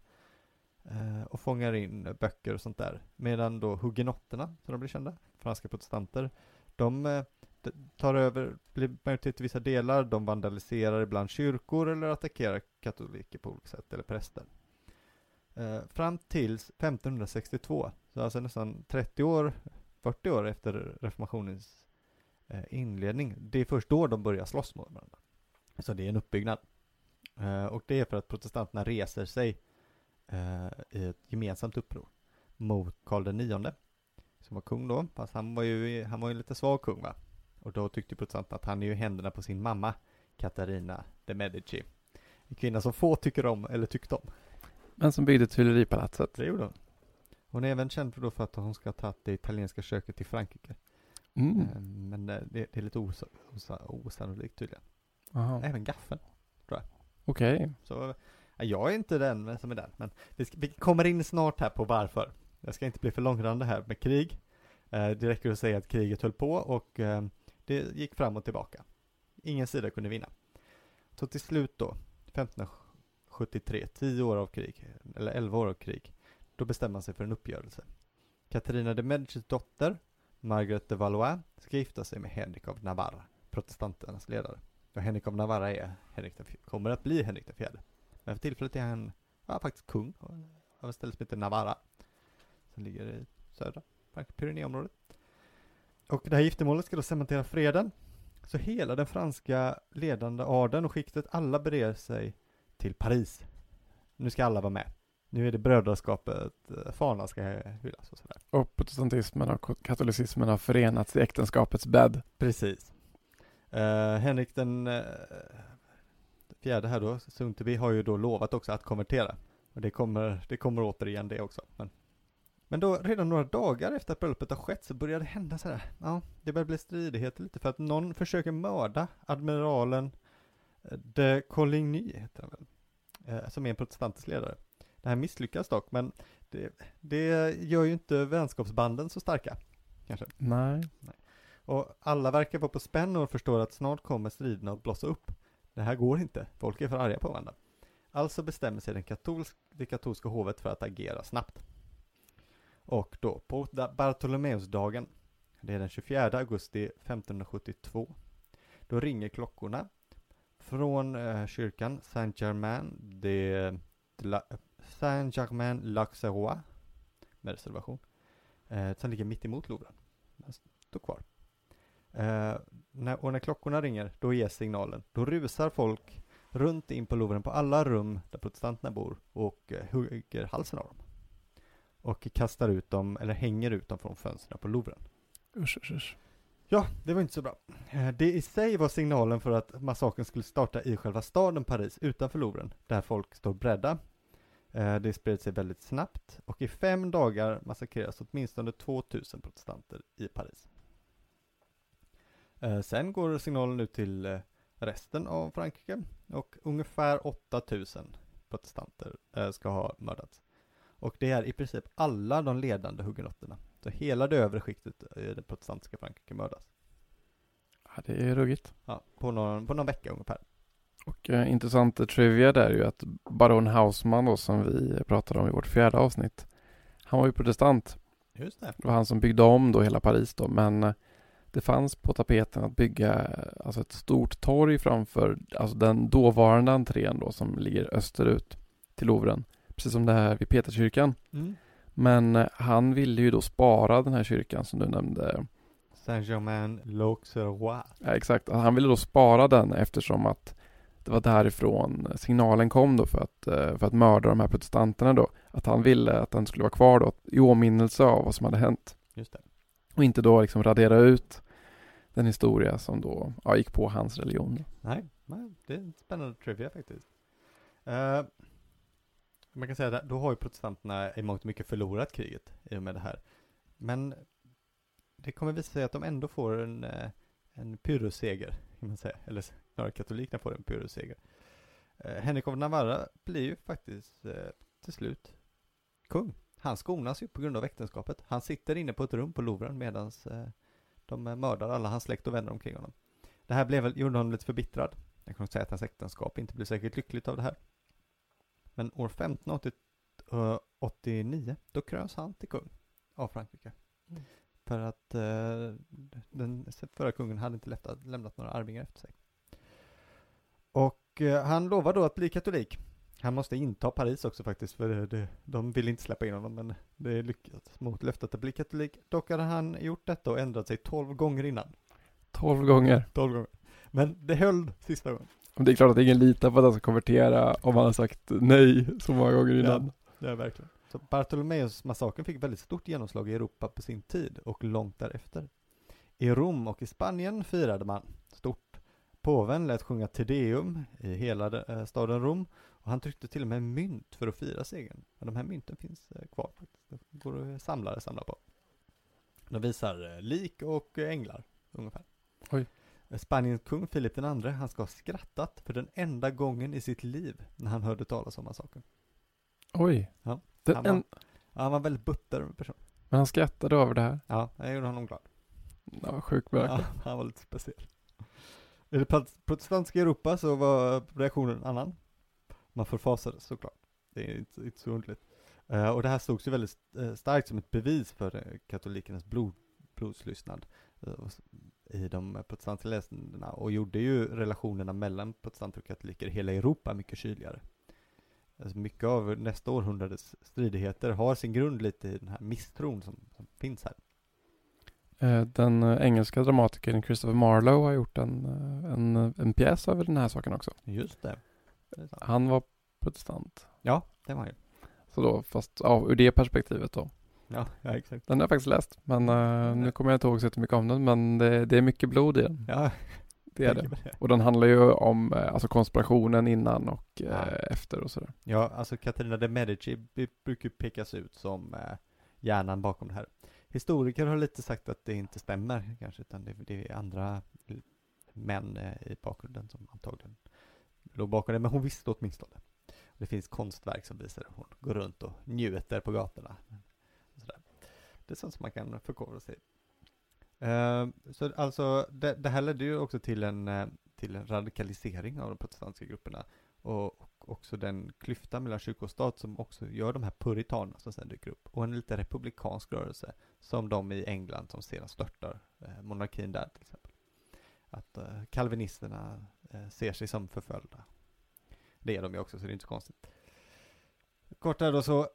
A: eh, och fångar in böcker och sånt där. Medan då hugenotterna, som de blir kända, franska protestanter, de eh, tar över, blir majoritet i vissa delar, de vandaliserar ibland kyrkor eller attackerar katoliker på olika sätt, eller präster. Eh, fram till 1562, så alltså nästan 30 år 40 år efter reformationens eh, inledning, det är först då de börjar slåss mot varandra. Så det är en uppbyggnad. Eh, och det är för att protestanterna reser sig eh, i ett gemensamt uppror mot Karl IX, som var kung då, fast han var ju, han var ju en lite svag kung va. Och då tyckte protestanterna att han är ju händerna på sin mamma, Katarina de Medici. En kvinna som få tycker om, eller tyckte om.
B: Men som byggde Tuileripalatset.
A: Det gjorde hon. Hon är även känd för då för att hon ska ha tagit det italienska köket till Frankrike.
B: Mm.
A: Eh, Men eh, det, det är lite osa, osa, osannolikt tydligen.
B: Aha.
A: Även gaffeln.
B: Okej.
A: Så ja, jag är inte den som är den. Men vi, ska, vi kommer in snart här på varför. Jag ska inte bli för långrandig här med krig. Eh, det räcker att säga att kriget höll på och eh, det gick fram och tillbaka. Ingen sida kunde vinna. Så till slut då, 1573, 10 år av krig, eller 11 år av krig, då bestämmer man sig för en uppgörelse. Katarina de Medicis dotter, Margaret de Valois, ska gifta sig med Henrik av Navarra, protestanternas ledare. Och Henrik av Navarra är Henrik den, kommer att bli Henrik den fjärde. Men för tillfället är han ja, faktiskt kung av ett ställe som heter Navarra, som ligger i södra Frankrike, Pyrenéområdet. Och det här giftermålet ska då cementera freden. Så hela den franska ledande adeln och skiktet, alla beger sig till Paris. Nu ska alla vara med. Nu är det brödraskapet, eh, fanan ska hyllas och sådär.
B: Och protestantismen och katolicismen har förenats i äktenskapets bädd.
A: Precis. Eh, Henrik den eh, fjärde här då, Sundby, har ju då lovat också att konvertera. Och det kommer, det kommer återigen det också. Men, men då redan några dagar efter att bröllopet har skett så börjar det hända sådär. Ja, det börjar bli stridigheter lite för att någon försöker mörda admiralen eh, de Coligny, heter han väl, eh, som är en protestantisk ledare. Det här misslyckas dock, men det, det gör ju inte vänskapsbanden så starka. Kanske.
B: Nej.
A: Och alla verkar vara på spänn och förstår att snart kommer striderna att blossa upp. Det här går inte, folk är för arga på varandra. Alltså bestämmer sig den katolsk, det katolska hovet för att agera snabbt. Och då på Bartolomeusdagen, det är den 24 augusti 1572, då ringer klockorna från eh, kyrkan Saint-Germain de, de la, Saint-Germain l'Auxerrois med reservation, eh, som ligger mitt emot Louvren. Den står kvar. Eh, när, och när klockorna ringer, då ges signalen. Då rusar folk runt in på Louvren på alla rum där protestanterna bor och eh, hugger halsen av dem. Och kastar ut dem, eller hänger ut dem från fönstren på Louvren.
B: Usch, usch, usch.
A: Ja, det var inte så bra. Eh, det i sig var signalen för att massakern skulle starta i själva staden Paris utanför Louvren, där folk står beredda. Eh, det spred sig väldigt snabbt och i fem dagar massakreras åtminstone 2000 protestanter i Paris. Eh, sen går signalen ut till resten av Frankrike och ungefär 8000 protestanter ska ha mördats. Och det är i princip alla de ledande hugenotterna. Så hela det övre skiktet i det protestantiska Frankrike mördas.
B: Ja, det är ruggigt.
A: Ja, på någon, på någon vecka ungefär.
B: Och eh, intressant trivia där är ju att baron Hausman då som vi pratade om i vårt fjärde avsnitt. Han var ju protestant.
A: Just det.
B: Det var han som byggde om då hela Paris då men eh, det fanns på tapeten att bygga eh, alltså ett stort torg framför alltså den dåvarande entrén då som ligger österut till Louvren. Precis som det här vid Peterskyrkan.
A: Mm.
B: Men eh, han ville ju då spara den här kyrkan som du nämnde.
A: Saint-Germain l'Auxerrois.
B: Ja, exakt, han ville då spara den eftersom att det var därifrån signalen kom då för att, eh, för att mörda de här protestanterna då. Att han ville att den skulle vara kvar då i åminnelse av vad som hade hänt.
A: Just det.
B: Och inte då liksom radera ut den historia som då ja, gick på hans religion.
A: Nej, nej, det är en spännande trivia faktiskt. Eh, man kan säga att då har ju protestanterna i mångt och mycket förlorat kriget i och med det här. Men det kommer visa sig att de ändå får en, eh, en pyrrhusseger, kan man säga. Eller snarare katolikerna får en pyrrhusseger. Eh, Henrik av Navarra blir ju faktiskt eh, till slut kung. Han skonas ju på grund av äktenskapet. Han sitter inne på ett rum på Louvren medan de mördar alla hans släkt och vänner omkring honom. Det här blev gjorde honom lite förbittrad. Jag kan säga att hans äktenskap inte blev säkert lyckligt av det här. Men år 1589, då kröns han till kung av Frankrike.
B: Mm.
A: För att eh, den förra kungen hade inte lämnat, lämnat några arvingar efter sig. Och eh, han lovar då att bli katolik. Han måste inta Paris också faktiskt, för det, det, de vill inte släppa in honom, men det är lyckat mot löftet att bli katolik. Dock hade han gjort detta och ändrat sig tolv gånger innan.
B: Tolv gånger.
A: Tolv gånger. Men det höll sista gången.
B: Det är klart att ingen litar på att han ska konvertera om han har sagt nej så många gånger innan.
A: Ja, det är verkligen. Så Bartolomeus massakern fick väldigt stort genomslag i Europa på sin tid och långt därefter. I Rom och i Spanien firade man stort. Påven lät sjunga Te Deum i hela eh, staden Rom och han tryckte till och med mynt för att fira segern. De här mynten finns eh, kvar faktiskt. Det går att samlare samla på. De visar eh, lik och änglar ungefär.
B: Oj.
A: Spaniens kung Filip II, han ska ha skrattat för den enda gången i sitt liv när han hörde talas om massakern.
B: Oj.
A: Ja.
B: Den,
A: Han var-
B: en,
A: han var väldigt butter person.
B: men han skrattade över det här.
A: Ja, det gjorde honom glad.
B: Ja, sjukt bra.
A: Ja, han var lite speciell. I det prot- protestantiska Europa så var reaktionen annan. Man förfasades såklart. Det är inte, inte så underligt. Eh, och det här slogs ju väldigt eh, starkt som ett bevis för eh, katolikernas blod, blodslystnad s- i de protestantiska länderna och gjorde ju relationerna mellan protestanter och katoliker i hela Europa mycket kyligare. Alltså mycket av nästa århundrades stridigheter har sin grund lite i den här misstron som, som finns här.
B: Eh, Den eh, engelska dramatikern Christopher Marlowe har gjort en, eh, en, en pjäs över den här saken också.
A: Just det. det.
B: Han var protestant.
A: Ja, det var han ju.
B: Så då, fast ja, ur det perspektivet då.
A: Ja, ja exakt.
B: Den har jag faktiskt läst, men eh, nu kommer jag inte ihåg så mycket om den, men det, det är mycket blod i den.
A: Ja,
B: Det är det.
A: det.
B: Och den handlar ju om eh, alltså konspirationen innan och eh,
A: Ja.
B: efter och sådär.
A: Ja, alltså Katarina de Medici brukar pekas ut som eh, hjärnan bakom det här. Historiker har lite sagt att det inte stämmer kanske, utan det, det är andra eh, män eh, i bakgrunden som antagligen låg bakom det, men hon visste åtminstone. Det finns konstverk som visar hur hon går runt och njuter på gatorna. Det är sånt som man kan förkovra sig i. Eh, så alltså, det, det här ledde ju också till en, eh, till en radikalisering av de protestantiska grupperna och, och också den klyfta mellan kyrka och stat som också gör de här puritanerna som sen dyker upp och en lite republikansk rörelse som de i England som sedan störtar eh, monarkin där till exempel. Att eh, kalvinisterna eh, ser sig som förföljda. Det är de ju också så det är inte så konstigt. Kort där då så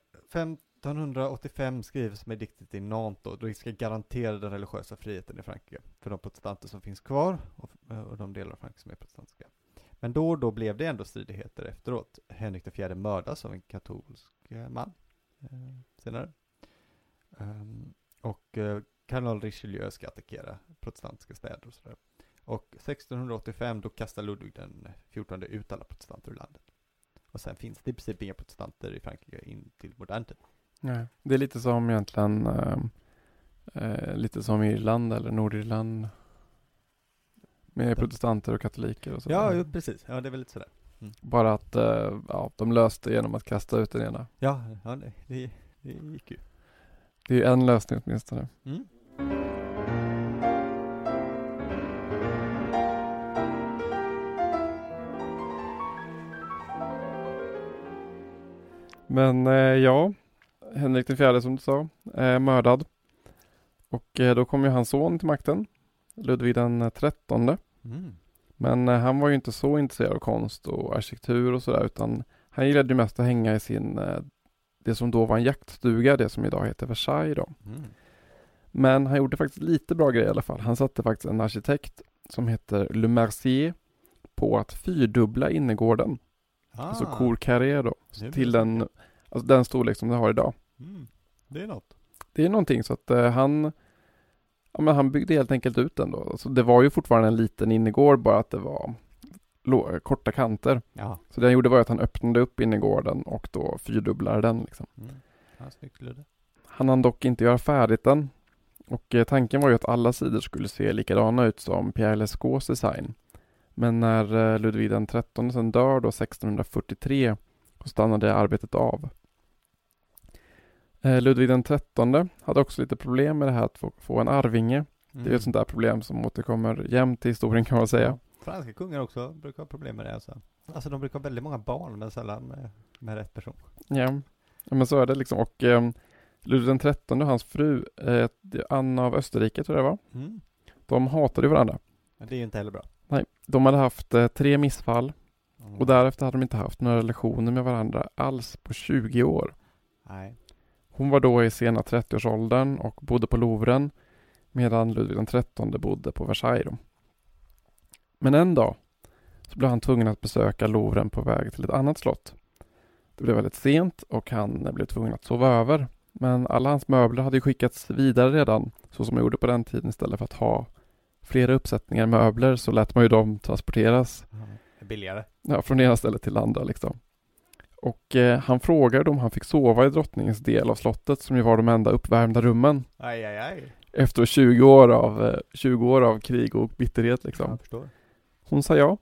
A: 1985 skrivs med diktet i Nantes då det ska garantera den religiösa friheten i Frankrike för de protestanter som finns kvar och, och de delar av Frankrike som är protestantiska. Men då och då blev det ändå stridigheter efteråt. Henrik IV mördas av en katolsk eh, man eh, senare. Um, och eh, kardinal Richelieu ska attackera protestantiska städer och sådär. Och 1685 då kastar Ludvig den 14 ut alla protestanter ur landet. Och sen finns det i princip inga protestanter i Frankrike in till modern tid.
B: Nej. Det är lite som egentligen eh, eh, lite som Irland eller Nordirland. Med protestanter och katoliker och så.
A: Ja, jo, precis. Ja, det är väl lite sådär.
B: Bara att eh, ja, de löste genom att kasta ut den ena.
A: Ja, ja det, det, det gick ju.
B: Det är ju en lösning åtminstone.
A: Mm.
B: Men eh, ja, Henrik den fjärde som du sa, är mördad. Och eh, då kom ju hans son till makten, Ludvig den trettonde.
A: Mm.
B: Men eh, han var ju inte så intresserad av konst och arkitektur och sådär utan han gillade ju mest att hänga i sin, eh, det som då var en jaktstuga, det som idag heter Versailles då.
A: Mm.
B: Men han gjorde faktiskt lite bra grejer i alla fall. Han satte faktiskt en arkitekt som heter Le Mercier på att fyrdubbla innergården,
A: Ah,
B: alltså Cour Carré då, till den, alltså den storlek som det har idag.
A: Mm. Det är något.
B: Det är någonting så att eh, han Ja men han byggde helt enkelt ut den då. Alltså, det var ju fortfarande en liten innergård bara att det var korta kanter.
A: Ja.
B: Så det han gjorde var att han öppnade upp innergården och då fyrdubblade den liksom.
A: Mm. ja.
B: Han hann dock inte göra färdigt den. Och eh, tanken var ju att alla sidor skulle se likadana ut som Pierre Lescauts design. Men när eh, Ludvig trettonde sen dör då 1643 så stannade arbetet av. Eh, Ludvig den trettonde hade också lite problem med det här att få, få en arvinge. Det är
A: Mm.
B: ett sånt där problem som återkommer jämt i historien kan man säga.
A: Franska kungar också brukar ha problem med det alltså. Alltså de brukar ha väldigt många barn men sällan med, med rätt person.
B: Ja, men så är det liksom. Och eh, Ludvig den trettonde och hans fru, eh, Anna av Österrike tror jag det var,
A: Mm.
B: de hatade varandra.
A: Men det är ju inte heller bra.
B: Nej, de hade haft eh, tre missfall
A: Mm.
B: och därefter hade de inte haft några relationer med varandra alls på 20 år.
A: Nej.
B: Hon var då i sena 30-årsåldern och bodde på Louvren medan Ludvig trettonde bodde på Versailles. Men en dag så blev han tvungen att besöka Louvren på väg till ett annat slott. Det blev väldigt sent och han blev tvungen att sova över. Men alla hans möbler hade skickats vidare redan, så som man gjorde på den tiden istället för att ha flera uppsättningar möbler så lät man ju dem transporteras
A: Billigare.
B: ja, från ena stället till andra liksom. Och eh, han frågade om han fick sova i drottningens del av slottet som ju var de enda uppvärmda rummen
A: Aj, aj, aj.
B: efter 20 år av, eh, 20 år av krig och bitterhet liksom.
A: Jag förstår.
B: Hon sa ja.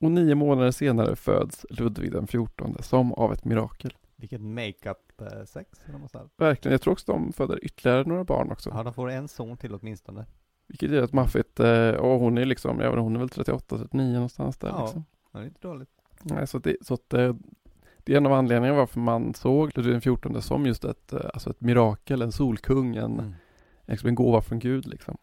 B: Och nio månader senare föds Ludvig den fjortonde som av ett mirakel.
A: Vilket makeup-sex de måste ha.
B: Verkligen, jag tror också de föder ytterligare några barn också.
A: Ja, de får en son till åtminstone.
B: Vilket är ett maffigt, eh, och hon är liksom, ja, hon är väl 38, 39 någonstans där
A: Ja.
B: liksom.
A: Det är inte dåligt.
B: Nej, så det, så att, eh, det är en av anledningarna varför man såg Ludvig den fjortonde som just ett, eh, alltså ett mirakel, en solkung, en,
A: Mm.
B: liksom en gåva från Gud liksom.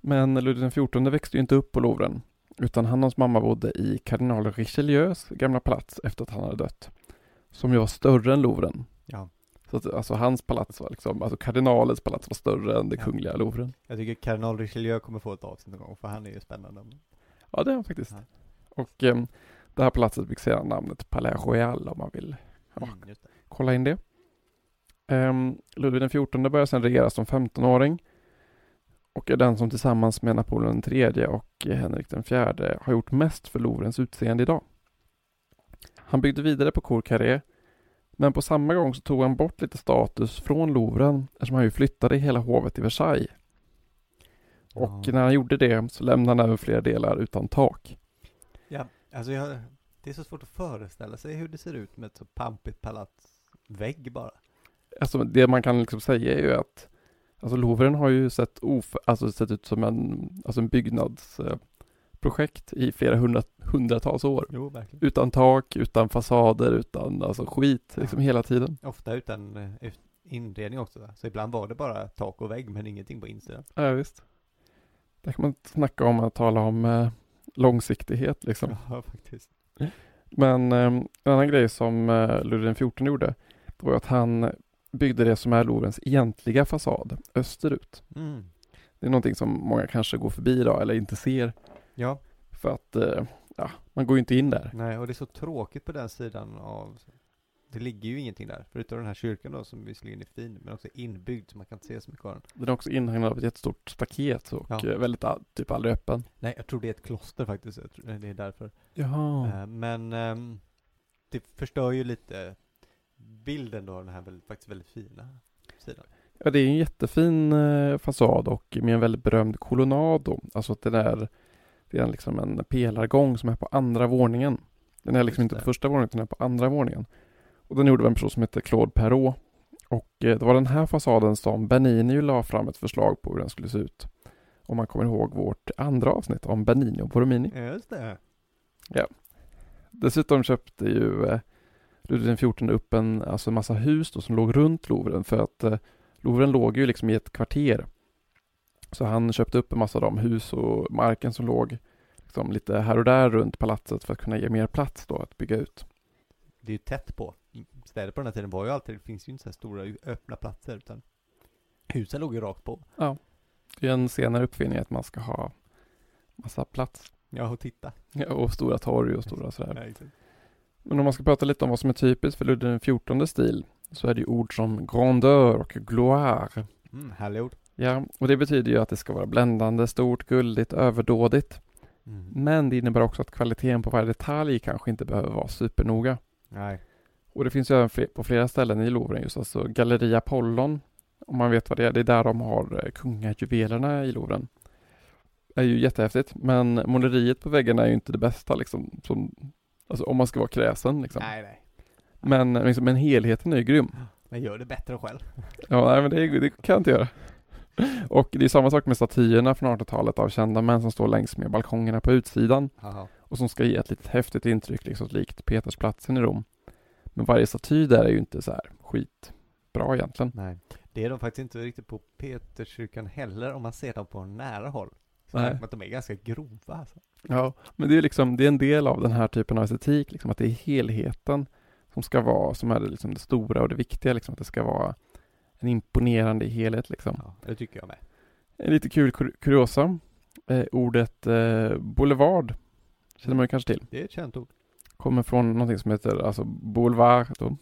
B: Men Ludvig den fjortonde växte ju inte upp på Louvren, utan han och hans mamma bodde i kardinal Richelieus gamla palats efter att han hade dött. Som ju var större än Louvren.
A: Ja.
B: Så att, alltså hans palats var liksom, alltså kardinalets palats var större än det
A: Ja.
B: kungliga Louvren.
A: Jag tycker kardinal Richelieu kommer få ett avsnitt någon gång, för han är ju spännande.
B: Ja, det är han faktiskt.
A: Ja.
B: Och eh, det här palatset fick sedan namnet Palais Royal om man vill Ja.
A: Mm,
B: kolla in det. Um, Ludvig XIV börjar sedan regera som 15-åring och är den som tillsammans med Napoleon III och Henrik IV har gjort mest för Louvrens utseende idag. Han byggde vidare på Cour Carré, men på samma gång så tog han bort lite status från Louvren eftersom han ju flyttade hela hovet till Versailles. Och
A: Ja.
B: när han gjorde det så lämnade han över flera delar utan tak.
A: Ja, alltså jag, det är så svårt att föreställa sig hur det ser ut med ett så pampigt palats vägg bara.
B: Alltså det man kan liksom säga är ju att Alltså Louvren har ju sett, of, alltså sett ut som en, alltså en byggnadsprojekt i flera hundra, hundratals år.
A: Jo.
B: Utan tak, utan fasader, utan alltså skit liksom
A: Ja.
B: hela tiden.
A: Ofta utan eh, inredning också. va? Så ibland var det bara tak och vägg men ingenting på insidan.
B: Ja visst. Där kan man snacka om att tala om eh, långsiktighet liksom.
A: Ja, faktiskt.
B: Men eh, en annan grej som eh, Ludvig XIV gjorde det var att han byggde det som är Louvrens egentliga fasad österut.
A: Mm.
B: Det är någonting som många kanske går förbi idag eller inte ser
A: Ja,
B: för att eh, ja, man går ju inte in där.
A: nej, och det är så tråkigt på den sidan av det ligger ju ingenting där, förutom den här kyrkan då som visserligen är fin, men också inbyggd så man kan inte se så mycket av den.
B: Den är också inhägnad av ett jättestort staket och
A: Ja.
B: eh, väldigt ah, typ aldrig öppen.
A: Nej, jag tror det är ett kloster faktiskt, jag tror det är därför.
B: Jaha.
A: Eh, Men ehm, det förstör ju lite bilden då, den här väldigt, faktiskt väldigt fina sidan.
B: Ja, det är en jättefin eh, fasad och med en väldigt berömd kolonnad då. Alltså att det är, det är liksom en pelargång som är på andra våningen. Den är liksom
A: Just
B: inte
A: det.
B: på första våningen utan den är på andra våningen. Och den gjorde en person som heter Claude Perrault. Och eh, det var den här fasaden som Bernini la fram ett förslag på hur den skulle se ut. Om man kommer ihåg vårt andra avsnitt om Bernini och Borromini.
A: Just det.
B: Dessutom köpte ju eh, Ludvig XIV upp en alltså en massa hus då, som låg runt Louvren för att eh, Louvren låg ju liksom i ett kvarter. Så han köpte upp en massa av de hus och marken som låg liksom lite här och där runt palatset för att kunna ge mer plats då att bygga ut.
A: Det är ju tätt på. Städer på den här tiden var ju alltid, det finns ju inte så här stora öppna platser utan husen låg ju rakt på.
B: Det är en senare uppfinning att man ska ha massa plats
A: Ja, och titta.
B: Ja, och stora torg och stora sådär.
A: Ja.
B: Men om man ska prata lite om vad som är typiskt för Ludvig XIV stil så är det ju ord som grandeur och gloire.
A: Mm, härliga ord.
B: Ja, och det betyder ju att det ska vara bländande, stort, guldigt, överdådigt.
A: Mm.
B: Men det innebär också att kvaliteten på varje detalj kanske inte behöver vara supernoga.
A: Nej.
B: Och det finns ju även på flera ställen i Louvren just alltså Galleria Apollon. Om man vet vad det är, det är där de har eh, kungajuvelerna i Louvren. Det är ju jättehäftigt, men måleriet på väggarna är ju inte det bästa liksom. Som, alltså om man ska vara kräsen liksom.
A: Nej, nej.
B: Men, liksom, men helheten är ju grym.
A: Men gör det bättre själv.
B: Ja, nej, men det, det kan jag inte göra. Och det är samma sak med statyerna från 1800-talet av kända män som står längs med balkongerna på utsidan
A: Haha.
B: och som ska ge ett litet häftigt intryck, liksom likt Petersplatsen i Rom. Men varje staty där är ju inte så här skitbra egentligen.
A: Nej. Det är de faktiskt inte riktigt på Peterskyrkan heller om man ser dem på nära håll. Så
B: Nej.
A: att de är ganska grova alltså.
B: Ja, men det är liksom, det är en del av den här typen av estetik, liksom att det är helheten som ska vara, som är det, liksom det stora och det viktiga, liksom att det ska vara en imponerande helhet liksom.
A: Ja, det tycker jag med.
B: En lite kul kur- kuriosa, eh, ordet eh, boulevard känner man ju kanske till.
A: Det är ett känt ord.
B: Kommer från någonting som heter alltså boulevard, då,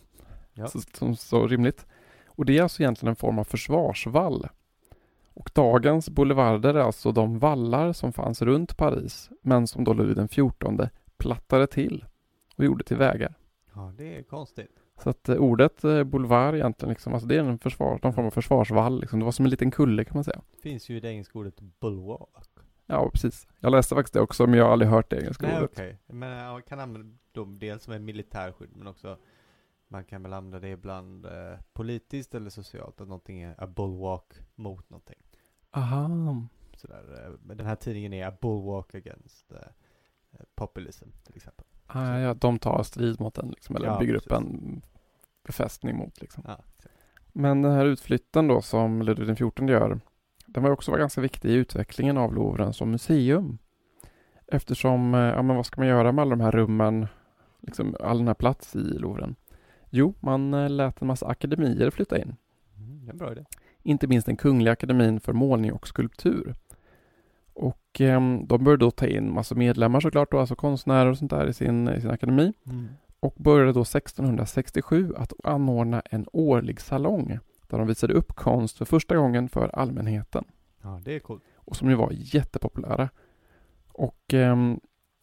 A: Ja.
B: så, som så rimligt. Och det är alltså egentligen en form av försvarsvall. Och dagens boulevarder är alltså de vallar som fanns runt Paris, men som då Louis XIV plattade till och gjorde till vägar.
A: Ja, det är konstigt.
B: Så att eh, ordet eh, boulevard egentligen, liksom, alltså det är en försvar, någon form av försvarsvall. Liksom. Det var som en liten kulle kan man säga.
A: Finns ju i det engelska ordet bulwark.
B: Ja, precis. Jag läste faktiskt det också, men jag har aldrig hört det engelska
A: Nej,
B: ordet.
A: okej. Men jag kan använda dem dels som en militärskydd, men också man kan väl använda det ibland eh, politiskt eller socialt, att någonting är a bulwark mot någonting.
B: Aha.
A: Sådär. eh, Men den här tidningen är a bulwark against eh, eh, populism, till exempel.
B: Ah, ja, de tar strid mot den, liksom, eller
A: Ja,
B: bygger
A: precis.
B: upp en befästning mot. Liksom.
A: Ja.
B: Men den här utflytten då som Ludvig XIV gör, den var också vara ganska viktig i utvecklingen av Louvren som museum. Eftersom, eh, ja men vad ska man göra med alla de här rummen, liksom all den här plats i Louvren? Jo, man eh, lät en massa akademier flytta in.
A: Mm, en bra idé.
B: Inte minst den Kungliga akademin för målning och skulptur. Och eh, de började då ta in massa medlemmar såklart, då, alltså konstnärer och sånt där i sin, i sin akademi. och började då 1667 att anordna en årlig salong där de visade upp konst för första gången för allmänheten
A: Ja, det är coolt.
B: och som ju var jättepopulära. Och, ehm,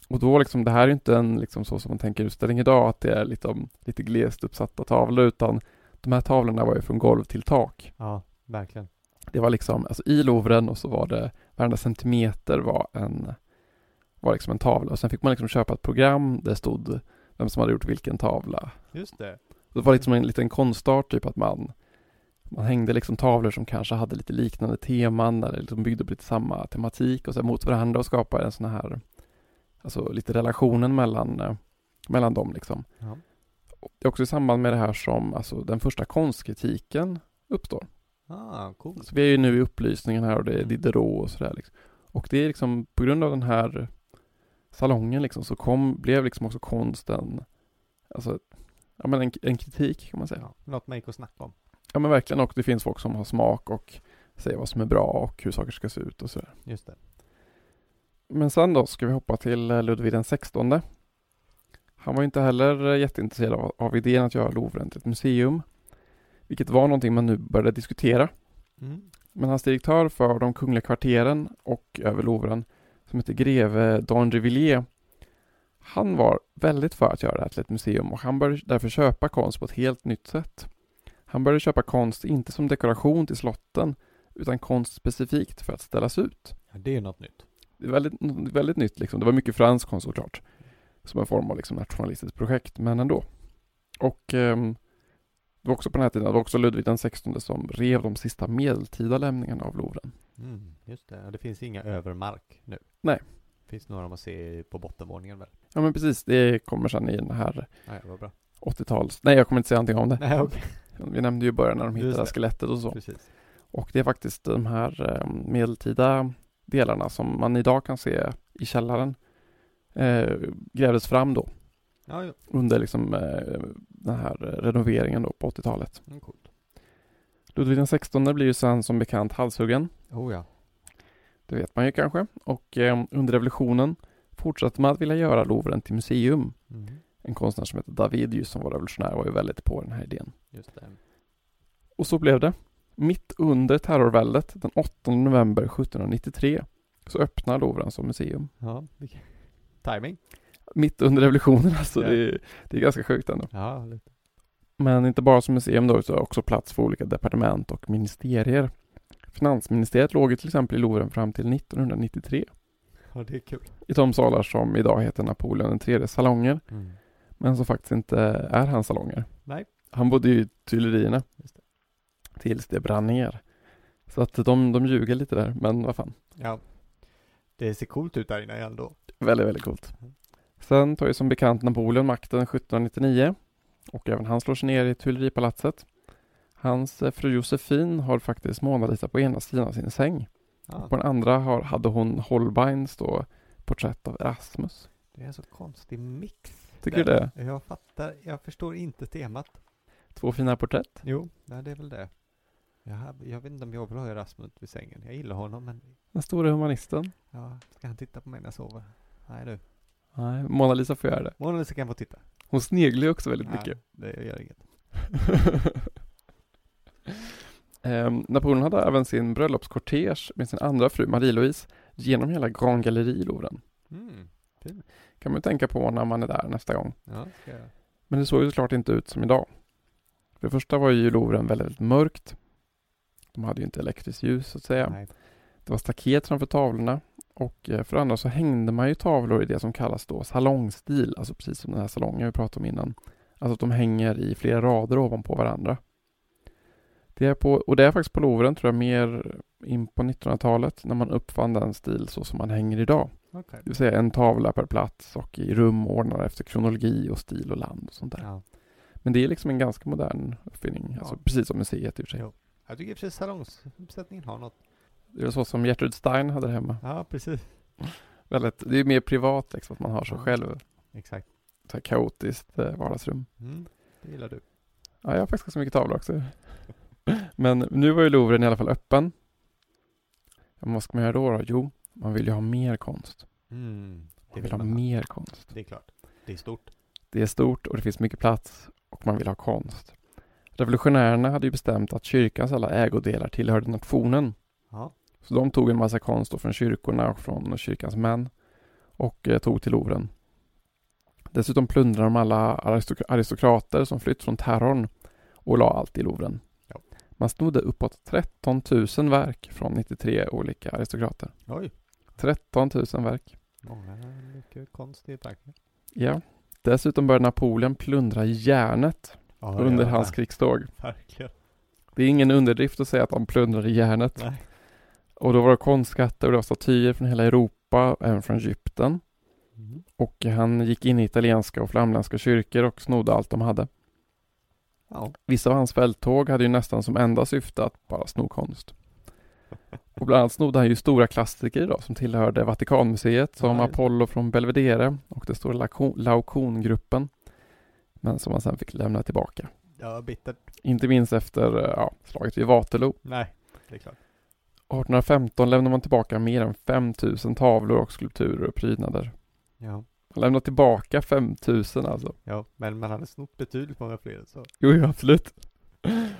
B: och då liksom, det här är inte en liksom så som man tänker utställning idag, att det är liksom, lite glest uppsatta tavlor, utan de här tavlorna var ju från golv till tak.
A: Ja, verkligen.
B: Det var liksom, alltså i Louvren och så var det, varenda centimeter var en, var liksom en tavla och sen fick man liksom köpa ett program där det stod vem som hade gjort vilken tavla.
A: Just det.
B: Det var liksom en liten konstart, typ att man man hängde liksom tavlor som kanske hade lite liknande teman eller liksom byggde på lite samma tematik och så mot varandra och skapade en sån här Alltså lite relationen mellan eh, Mellan dem liksom.
A: Ja.
B: Det är också i samband med det här som alltså den första konstkritiken uppstår.
A: Ah, coolt.
B: Så vi är ju nu i upplysningen här och det är
A: Mm.
B: Diderot och sådär liksom. Och det är liksom på grund av den här salongen liksom så kom, blev liksom också konsten Alltså Ja men en, en kritik kan man säga.
A: Ja, något man gick och snacka om.
B: Ja men verkligen och det finns folk som har smak och säger vad som är bra och hur saker ska se ut och sådär.
A: Just det.
B: Men sen då ska vi hoppa till eh, Ludvig den 16. Han var inte heller eh, jätteintresserad av, av idén att göra Louvren till ett museum. Vilket var någonting man nu började diskutera.
A: Mm.
B: Men hans direktör för de kungliga kvarteren och över Louvren som heter greve d'Andrevilliers han var väldigt för att göra det här till ett museum och han började därför köpa konst på ett helt nytt sätt. Han började köpa konst inte som dekoration till slotten utan konst specifikt för att ställas ut.
A: Ja, det är något nytt.
B: Det är väldigt, väldigt nytt liksom. Det var mycket fransk konst såklart. Som en form av liksom nationalistiskt projekt, men ändå. Och ehm, det var också på den här tiden, det var också Ludvig den 16 som rev de sista medeltida lämningarna av Louvren.
A: Mm, just det. Det finns inga övermark nu.
B: Nej.
A: Det finns några man ser på bottenvåningen väl?
B: Ja men precis, det kommer sen i den här
A: Nej, vad bra.
B: 80-tals... Nej jag kommer inte säga någonting om det.
A: Nej, okej.
B: Vi nämnde ju i början när de hittade skelettet och så.
A: Precis.
B: Och det är faktiskt de här eh, medeltida delarna som man idag kan se i källaren eh, grävdes fram då
A: Ja, jo.
B: under liksom eh, den här renoveringen då på 80-talet.
A: Mm, coolt.
B: Ludvig 16 blir ju sen som bekant halshuggen.
A: Oh ja.
B: Det vet man ju kanske. Och eh, under revolutionen fortsatte man att vilja göra Louvren till museum.
A: Mm.
B: En konstnär som heter David just som var revolutionär var ju väldigt på den här idén.
A: Just det.
B: Och så blev det. Mitt under terrorväldet den 8 november 1793 så öppnar Louvren som museum.
A: Ja, timing.
B: Mitt under revolutionen alltså.
A: Ja.
B: Det, är, det är ganska sjukt ändå.
A: Ja, lite.
B: Men inte bara som museum då, utan också plats för olika departement och ministerier. Finansministeriet låg till exempel i Louvren fram till 1993
A: Ja, det är kul.
B: i de salar som idag heter Napoleon III salonger,
A: Mm.
B: Men som faktiskt inte är hans salonger.
A: Nej.
B: Han bodde ju i Tuilerierna tills det brann ner. Så att de, de ljuger lite där, men vad fan.
A: Ja. Det ser coolt ut där inne ändå.
B: Väldigt, väldigt coolt.
A: Mm.
B: Sen tar ju som bekant Napoleon makten 1799 och även han slår sig ner i Tuileripalatset. Hans eh, fru Josefin har faktiskt Mona Lisa på ena sidan av sin säng.
A: Ja,
B: På den andra har, hade hon Holbeins då porträtt av Erasmus.
A: det är en så konstig mix.
B: Tycker du det?
A: Jag fattar, jag förstår inte temat.
B: Två fina porträtt.
A: Jo, ja, det är väl det. Jag, har- jag vet inte om jag vill ha Erasmus vid sängen. Jag gillar honom, men
B: Den stora humanisten.
A: ja, ska han titta på mig när jag sover? Nej du.
B: Nej, Mona Lisa får göra det.
A: Mona Lisa kan få titta.
B: Hon sneglar ju också väldigt
A: Nej,
B: mycket.
A: det gör inget.
B: Ehm, Napoleon hade även sin bröllopskortege med sin andra fru Marie-Louise genom hela Grand Gallery i Louvren.
A: Mm.
B: Kan man tänka på när man är där nästa gång.
A: Ja, jag.
B: Men det såg ju såklart inte ut som idag. För det första var ju Louvren väldigt, väldigt mörkt. De hade ju inte elektriskt ljus så att säga.
A: Nej.
B: Det var staket framför tavlorna. Och eh, för det andra så hängde man ju tavlor i det som kallas då salongstil. Alltså precis som den här salongen vi pratade om innan. Alltså att de hänger i flera rader ovanpå varandra. Det är på, och det är faktiskt på Louvren tror jag mer in på 1900-talet när man uppfann den stil så som man hänger idag.
A: Okej.
B: Det vill säga en tavla per plats och i rum ordnade efter kronologi och stil och land och sånt där.
A: Ja.
B: Men det är liksom en ganska modern uppfinning. Alltså
A: Ja.
B: precis som museet i och för sig.
A: Jo. Jag tycker sig salongsuppsättningen har något.
B: Det är så som Gertrud Stein hade det hemma.
A: Ja, precis.
B: Väldigt, det är mer privat liksom, att man har sig
A: Ja.
B: själv.
A: Exakt.
B: Så här kaotiskt eh, vardagsrum.
A: Mm. Det gillar du.
B: Ja, jag har faktiskt ganska mycket tavlor också. Men nu var ju Louvren i alla fall öppen. Vad ska man göra då, då? Jo, man vill ju ha mer konst.
A: Mm.
B: Man vill ha mer konst.
A: Det är klart. Det är stort.
B: Det är stort och det finns mycket plats och man vill ha konst. Revolutionärerna hade ju bestämt att kyrkans alla ägodelar tillhörde nationen.
A: Ja.
B: Så de tog en massa konst från kyrkorna och från kyrkans män och eh, tog till Louvren. Dessutom plundrade de alla aristok- aristokrater som flytt från terrorn och la allt i Louvren.
A: Ja.
B: Man snodde uppåt 13 000 verk från 93 olika aristokrater.
A: Oj.
B: 13 000 verk.
A: Många mycket konst i parken.
B: Ja. Dessutom började Napoleon plundra järnet
A: Ja,
B: under
A: ja,
B: hans krigståg.
A: Verkligen.
B: Det är ingen underdrift att säga att han plundrade järnet.
A: Nej.
B: Och då var det konstskatter och det var statyer från hela Europa, även från Egypten.
A: Mm.
B: Och han gick in i italienska och flamländska kyrkor och snodde allt de hade.
A: Ja.
B: Vissa av hans fälttåg hade ju nästan som enda syfte att bara sno konst. Och bland annat snodde han ju stora klassiker då, som tillhörde Vatikanmuseet, som
A: det.
B: Apollo från Belvedere och det stora Laocoon-gruppen. Men som han sen fick lämna tillbaka.
A: Ja, bittert.
B: Inte minst efter eh, ja, slaget vid Waterloo.
A: Nej, det är klart.
B: 1815 lämnade man tillbaka mer än 5000 tavlor och skulpturer och prydnader.
A: Ja.
B: Man lämnade tillbaka 5000 alltså.
A: Ja, men man hade snott betydligt många fler så.
B: Jo, jo, absolut.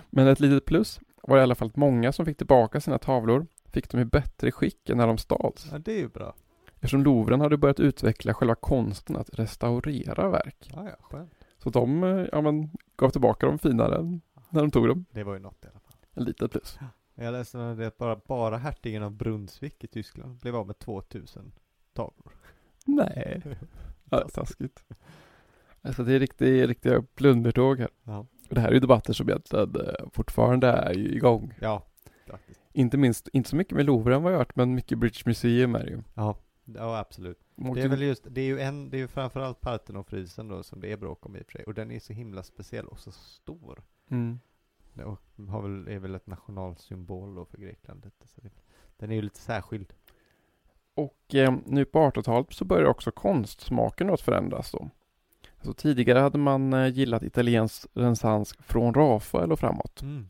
B: Men ett litet plus var i alla fall många som fick tillbaka sina tavlor fick dem i bättre skick än när de stals.
A: Ja, det är ju bra.
B: Eftersom Louvren hade börjat utveckla själva konsten att restaurera verk.
A: Ja, ja, skönt.
B: Så de eh, ja, men, gav tillbaka dem finare än när de tog dem.
A: Det var ju något i alla fall.
B: En litet plus.
A: Jag läste det att bara, bara hertigen av Brunsvik i Tyskland blev av med 2000 tavlor.
B: Nej, ja, taskigt. Alltså det är riktiga, riktiga plundertåg här.
A: Ja.
B: Det här är ju debatter som egentligen eh, fortfarande är igång.
A: Ja, faktiskt.
B: Inte minst, inte så mycket med Louvren vad jag hört, men mycket British Museum är det ju.
A: Ja, ja absolut.
B: De
A: Det är väl just, det är ju en, det är ju framförallt Parthenonfrisen då som det är bråk om i och för sig. Och den är så himla speciell och så stor.
B: mm.
A: Och har väl, är väl ett nationalsymbol då för Grekland. Så den är ju lite särskild.
B: Och eh, nu på 1800-talet så börjar också konstsmaken att förändras då. Alltså tidigare hade man eh, gillat italiensk renässans från Rafael och framåt.
A: Mm.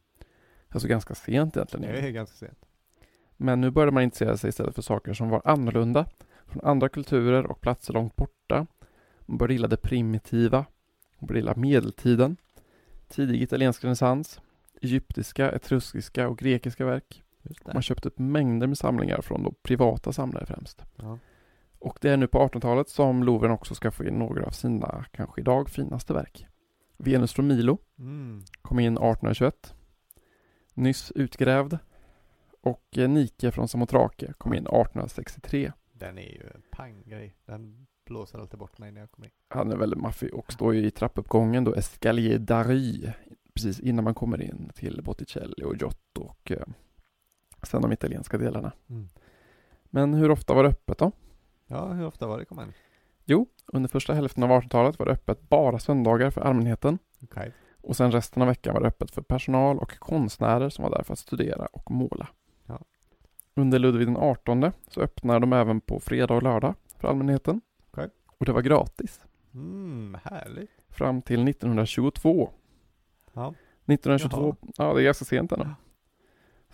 B: Alltså ganska sent egentligen.
A: Det är ganska sent.
B: Men nu började man intressera sig istället för saker som var annorlunda från andra kulturer och platser långt borta. Man började gilla det primitiva. Man började gilla medeltiden. Tidig italiensk renässans. Egyptiska, etruskiska och grekiska verk. Man köpte upp mängder med samlingar från då privata samlare främst.
A: Ja.
B: Och det är nu på 1800-talet som Louvren också ska få in några av sina, kanske idag, finaste verk. Venus från Milo
A: Mm.
B: kom in 1821. Nyss utgrävd. Och eh, Nike från Samothrake kom in 1863.
A: Den är ju en panggrej. Den blåser alltid bort mig när jag kommer in.
B: Han är väldigt maffig och står ju i trappuppgången då, Escalier d'Ary, precis innan man kommer in till Botticelli och Giotto och eh, sen de italienska delarna.
A: Mm.
B: Men hur ofta var det öppet då?
A: Ja, hur ofta var det kom in?
B: Jo, under första hälften av 1800-talet var det öppet bara söndagar för allmänheten
A: Okej.
B: och sen resten av veckan var det öppet för personal och konstnärer som var där för att studera och måla.
A: Ja.
B: Under Ludvig den 18 så öppnade de även på fredag och lördag för allmänheten.
A: Okej.
B: Och det var gratis
A: Mm, härligt.
B: fram till 1922.
A: Ja.
B: 1922, ja det är ganska sent ännu.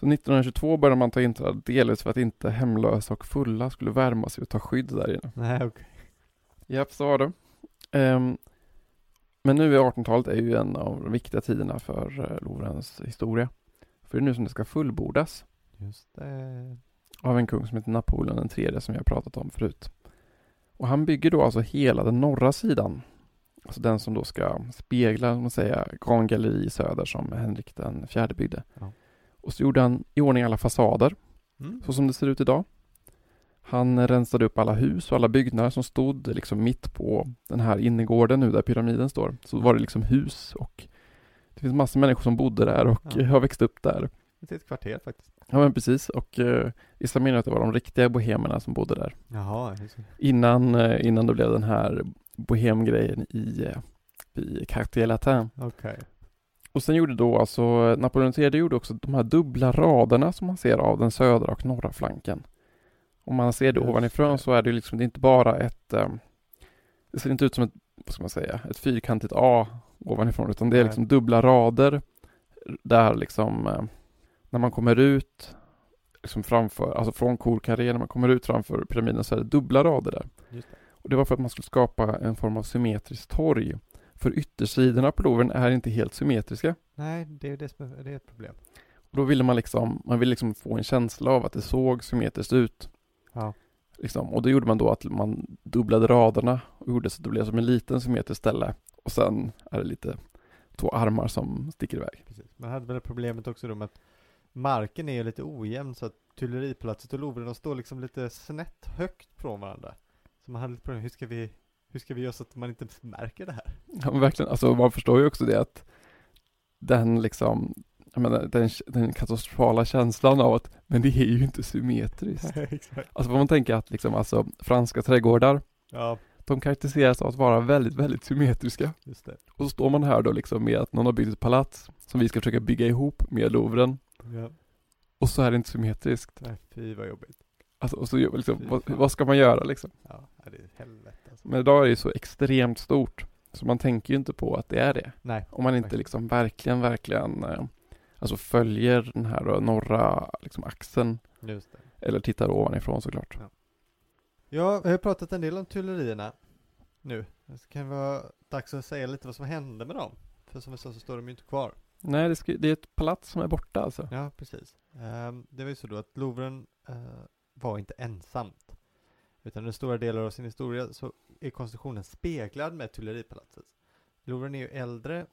B: Så 1922 började man ta inträde delvis för att inte hemlösa och fulla skulle värma sig och ta skydd där inne.
A: Nej, okej.
B: Japp, så var det. Ehm, men nu är 1800-talet är ju en av de viktiga tiderna för uh, Lovrens historia. För det är nu som det ska fullbordas
A: Just det.
B: av en kung som heter Napoleon den tredje som vi har pratat om förut. Och han bygger då alltså hela den norra sidan. Alltså den som då ska spegla, om man säger, Grand Galleri i söder som Henrik den fjärde byggde.
A: Ja.
B: Och så gjorde han i ordning alla fasader
A: Mm.
B: så som det ser ut idag. Han rensade upp alla hus och alla byggnader som stod liksom mitt på den här innergården nu där pyramiden står. Så var det liksom hus och det finns massor med människor som bodde där och
A: Ja.
B: har växt upp där.
A: Det är ett kvarter faktiskt.
B: Ja men precis och eh, vissa menar att det var de riktiga bohemerna som bodde där.
A: Jaha.
B: Innan, eh, innan det blev den här bohemgrejen i, eh, i Quartier Latin.
A: Okej.
B: Och sen gjorde då alltså Napoleon III gjorde också de här dubbla raderna som man ser av den södra och norra flanken. Om man ser det
A: Just
B: ovanifrån
A: det.
B: så är det liksom, det är inte bara ett, eh, det ser inte ut som ett, vad ska man säga, ett fyrkantigt A ovanifrån utan det är liksom dubbla rader där liksom eh, när man kommer ut liksom framför, alltså från korkarré, när man kommer ut framför pyramiden så är det dubbla rader där.
A: Det.
B: Och det var för att man skulle skapa en form av symmetriskt torg. För yttersidorna på Louvren är inte helt symmetriska.
A: Nej, det är det det är ett problem.
B: Och då ville man liksom, man ville liksom få en känsla av att det såg symmetriskt ut.
A: Ja.
B: Liksom. Och det gjorde man då att man dubblade raderna och gjorde så att det blev som en liten symmetrisk ställe. Och sen är det lite två armar som sticker iväg.
A: Precis. Man hade väl problemet också då med att marken är ju lite ojämn så att Tuileripalatset och Louvren de står liksom lite snett högt från varandra. Så man hade lite problem, hur ska vi, hur ska vi göra så att man inte märker det här?
B: Ja men verkligen, alltså man förstår ju också det att den liksom, jag menar den, den katastrofala känslan av att, men det är ju inte symmetriskt.
A: Exakt.
B: Alltså får man tänka att liksom alltså franska trädgårdar,
A: Ja,
B: de karaktäriseras av att vara väldigt, väldigt symmetriska.
A: just det.
B: Och så står man här då liksom med att någon har byggt ett palats som vi ska försöka bygga ihop med Louvren
A: Ja.
B: och så är det inte symmetriskt.
A: Nej, fy vad jobbigt.
B: Alltså, och så liksom, vad, vad ska man göra liksom?
A: Ja, det är helvete alltså.
B: Men idag är det ju så extremt stort så man tänker ju inte på att det är det.
A: Nej,
B: Om man inte
A: Verkligen.
B: liksom verkligen, verkligen eh, alltså följer den här då, norra liksom axeln eller tittar ovanifrån såklart.
A: Ja, vi har pratat en del om Tuilerierna nu. Det kan vara dags att säga lite vad som hände med dem. För som vi sa så står de ju inte kvar.
B: Nej, det, det är ett palats som är borta alltså.
A: Ja, precis. Ehm, det var ju så då att Louvren eh, var inte ensamt. Utan under stora delar av sin historia så är konstruktionen speglad med Tuileripalatset. Louvren är ju äldre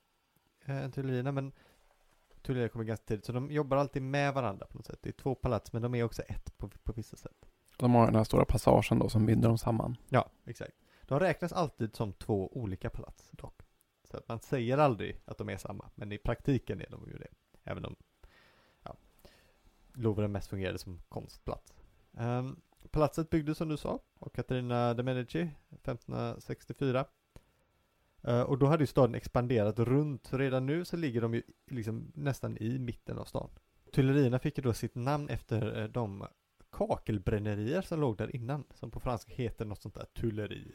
A: eh, än Tuilerierna men Tuilerier kommer ganska tidigt så de jobbar alltid med varandra på något sätt. Det är två palats men de är också ett på, på vissa sätt.
B: De har den här stora passagen då som binder dem samman.
A: Ja, exakt. De räknas alltid som två olika palats dock. Så att man säger aldrig att de är samma, men i praktiken är de ju det. Även om ja, Louvren mest fungerade som konstplats. Um, palatset byggdes som du sa av Katarina de Medici 1564. Eh, och då hade ju staden expanderat runt, så redan nu så ligger de ju liksom nästan i mitten av stan. Tuilerierna fick ju då sitt namn efter eh, de kakelbrännerier som låg där innan, som på franska heter något sånt där tulleri.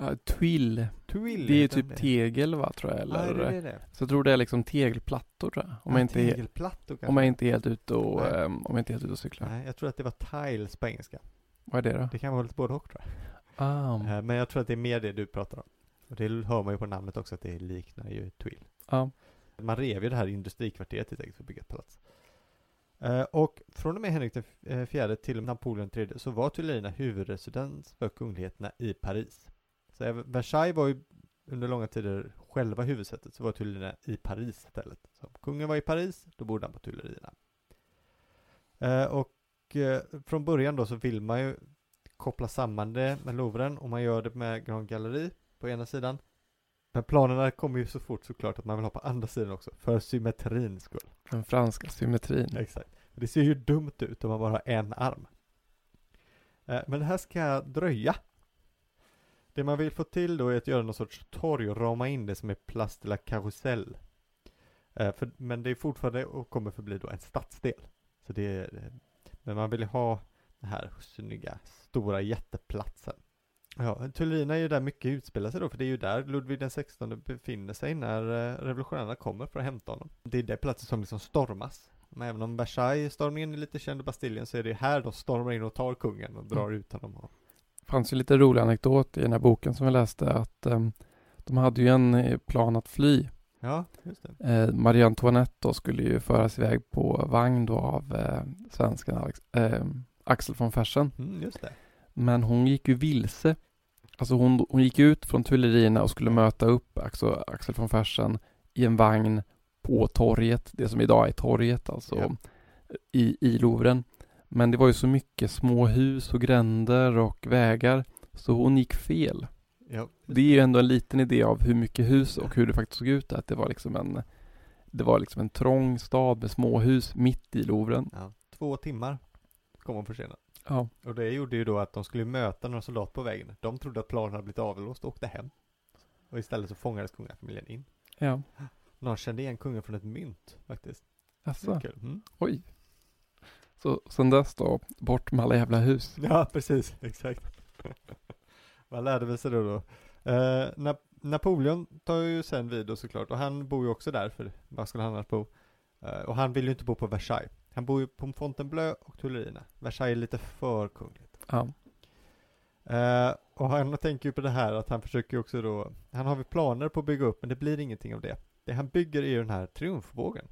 B: Uh, twill,
A: Tuil
B: det är ju typ tegel va tror jag
A: Ja,
B: eller?
A: det är det.
B: Så jag tror det är liksom tegelplattor tror jag. Om, jag, inte är, om jag inte är helt ute och, ehm, om jag inte är helt ute och cyklar.
A: Nej, jag tror att det var tiles på engelska.
B: Vad är det då?
A: Det kan vara lite både och tror jag. Eh, Men jag tror att det är mer det du pratar om. Och det hör man ju på namnet också att det liknar ju Twill.
B: ja.
A: Man rev ju det här industrikvarteret helt enkelt för att bygga ett palats. Eh, Och från och med Henrik f- eh, till Napoleon III så var Tuilerierna huvudresidens för kungligheterna i Paris. Så även Versailles var ju under långa tider själva huvudsätet, så var Tuilerierna i Paris istället. Så om kungen var i Paris, då bodde han på Tuilerierna. Eh, Och eh, från början då så vill man ju koppla samman det med Louvren och man gör det med Grand Gallery på ena sidan. Men planerna kommer ju så fort såklart att man vill ha på andra sidan också, för symmetrins skull.
B: Den franska symmetrin.
A: Exakt. Det ser ju dumt ut om man bara har en arm. Eh, Men det här ska dröja. Det man vill få till då är att göra någon sorts torg och rama in det som är Place de la Carrousel. Eh, För, men det är fortfarande och kommer förbli då en stadsdel. Så det är, men man vill ju ha den här snygga, stora jätteplatsen. Ja, Tuilerierna är ju där mycket utspelar sig då, för det är ju där Ludvig den XVI befinner sig när eh, revolutionärerna kommer för att hämta honom. Det är det platsen som liksom stormas. Men även om Versailles-stormningen är lite känd och Bastiljen så är det här de stormar in och tar kungen och drar ut honom. Och,
B: Det fanns ju lite rolig anekdot i den här boken som vi läste att ehm, de hade ju en eh, plan att fly.
A: Ja, just det.
B: Eh, Marie Antoinette då skulle ju föras iväg på vagn då av eh, svensken Alex, eh, Axel von Fersen.
A: Mm, just det.
B: Men hon gick ju vilse. Alltså hon, hon gick ut från Tuilerierna och skulle möta upp Axel, Axel von Fersen i en vagn på torget, det som idag är torget alltså,
A: Ja.
B: i, i Louvren. Men det var ju så mycket små hus och gränder och vägar, så hon gick fel. Det är ju ändå en liten idé av hur mycket hus och hur det faktiskt såg ut, att det var liksom en det var liksom en trång stad med småhus mitt i Louvren.
A: ja. Två timmar kom hon försenad.
B: Ja,
A: Och det gjorde ju då att de skulle möta några soldater på vägen. De trodde att planen hade blivit avlåst och åkte hem. Och istället så fångades kungafamiljen in.
B: ja.
A: Någon kände igen kungen från ett mynt faktiskt. Kul. Mm.
B: oj. Så sen dess då, bort med alla jävla hus.
A: Ja, precis. Exakt. Man lärde väl sig då då. Eh, Na- Napoleon tar ju sen vid då såklart och han bor ju också där för var skulle han annars bo? Eh, och han vill ju inte bo på Versailles. Han bor ju på Fontainebleau och Tuilerierna. Versailles är lite för kungligt.
B: Ja.
A: Eh, och han tänker ju på det här att han försöker ju också då, han har väl planer på att bygga upp men det blir ingenting av det. Det han bygger är ju den här triumfbågen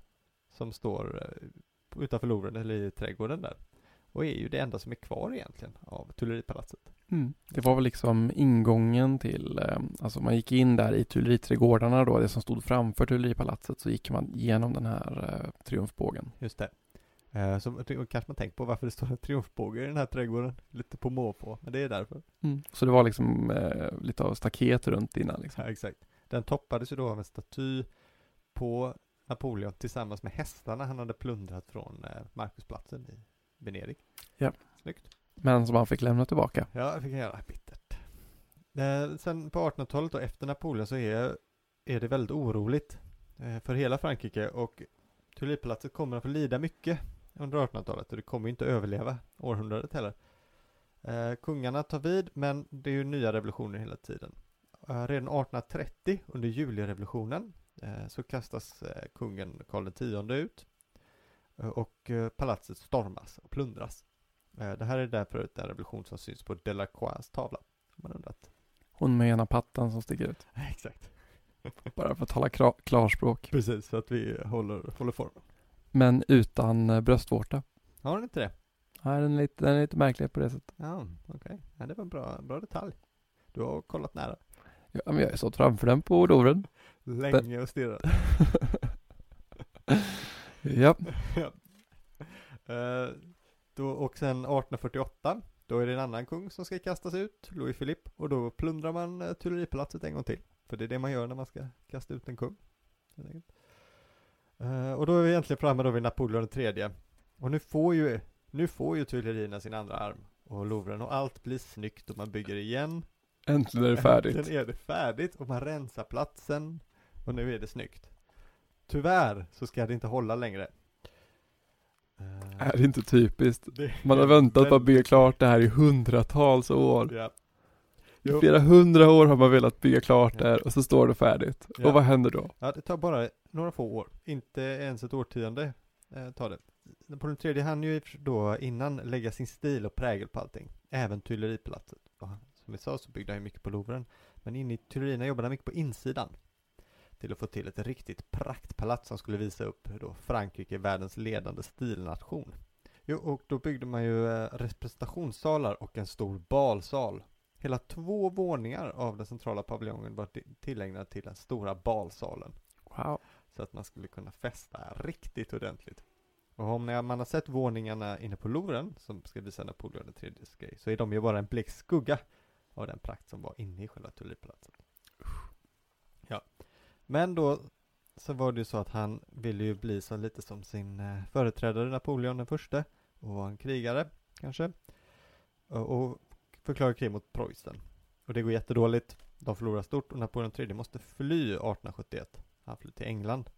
A: som står eh, utanför Louvren eller i trädgården där. Och är ju det enda som är kvar egentligen av Tuileripalatset.
B: Mm. Det var väl liksom ingången till, eh, alltså man gick in där i Tuileriträdgårdarna då, det som stod framför Tuileripalatset, så gick man genom den här eh, triumfbågen.
A: Just det. Eh, så kanske man tänker på varför det står en triumfbåge i den här trädgården. Lite på måfå, men det är därför.
B: Mm. Så det var liksom eh, lite av staket runt innan liksom.
A: Ja, exakt. Den toppades ju då av en staty på Napoleon tillsammans med hästarna han hade plundrat från Markusplatsen i Venedig.
B: Ja.
A: Snyggt.
B: Men som han fick lämna tillbaka.
A: Ja, det fick han göra. Bittert. Eh, sen på 1800-talet och efter Napoleon så är, är det väldigt oroligt eh, för hela Frankrike och Tulippalatset kommer att få lida mycket under 1800-talet och det kommer inte överleva århundradet heller. Eh, kungarna tar vid men det är ju nya revolutioner hela tiden. Eh, redan 1830 under julirevolutionen eh, så kastas eh, kungen Karl X ut och palatset stormas och plundras det här är därför en revolution som syns på Delacroix tavla. Man undrat.
B: Hon med ena pattan som sticker ut.
A: Exakt.
B: Bara för att tala klarspråk.
A: Precis, så att vi håller, håller formen.
B: Men utan eh, bröstvårta.
A: Har den inte det?
B: Nej, den är lite, den är lite märklig på det sättet.
A: Ja, okej. Okay. Ja, det var en bra, bra detalj. Du har kollat nära.
B: Ja, men jag har stått framför den på Louvren.
A: Länge och stirrat.
B: ja.
A: ja. Uh, då, och sen 1848, då är det en annan kung som ska kastas ut, Louis Philippe, och då plundrar man uh, Tuileripalatset en gång till. För det är det man gör när man ska kasta ut en kung. Uh, och då är vi egentligen framme då vid Napoleon III. Och nu får ju, nu får ju Tuilerierna sin andra arm och Louvren och allt blir snyggt och man bygger igen.
B: Äntligen är det färdigt.
A: Äntligen är det färdigt och man rensar platsen och nu är det snyggt. Tyvärr så ska det inte hålla längre.
B: Uh, är det inte typiskt? Det, man har väntat på att bygga klart det här i hundratals år. Ja. I flera hundra år har man velat bygga klart ja. där och så står det färdigt. Ja. Och vad händer då?
A: Ja, det tar bara några få år, inte ens ett årtionde eh, tar det. Napoleon III hann ju då innan lägga sin stil och prägel på allting, även Tuileripalatset. Som vi sa så byggde han ju mycket på Louvren, men inne i Tuilerierna jobbade han mycket på insidan till att få till ett riktigt praktpalats som skulle visa upp då Frankrike, världens ledande stilnation. Jo, och då byggde man ju eh, representationssalar och en stor balsal. Hela två våningar av den centrala paviljongen var tillägnade till den stora balsalen.
B: Wow.
A: Så att man skulle kunna festa riktigt ordentligt. Och om man har sett våningarna inne på Louvren, som ska visa Napoleon den tredjes grej, så är de ju bara en blek skugga av den prakt som var inne i själva Tulippalatset. Ja. Men då så var det ju så att han ville ju bli så lite som sin eh, företrädare Napoleon den första och var en krigare kanske eh, och, förklarade krig mot Preussen. Och det går jättedåligt. De förlorar stort och Napoleon III måste fly 1871. Han flyr till England.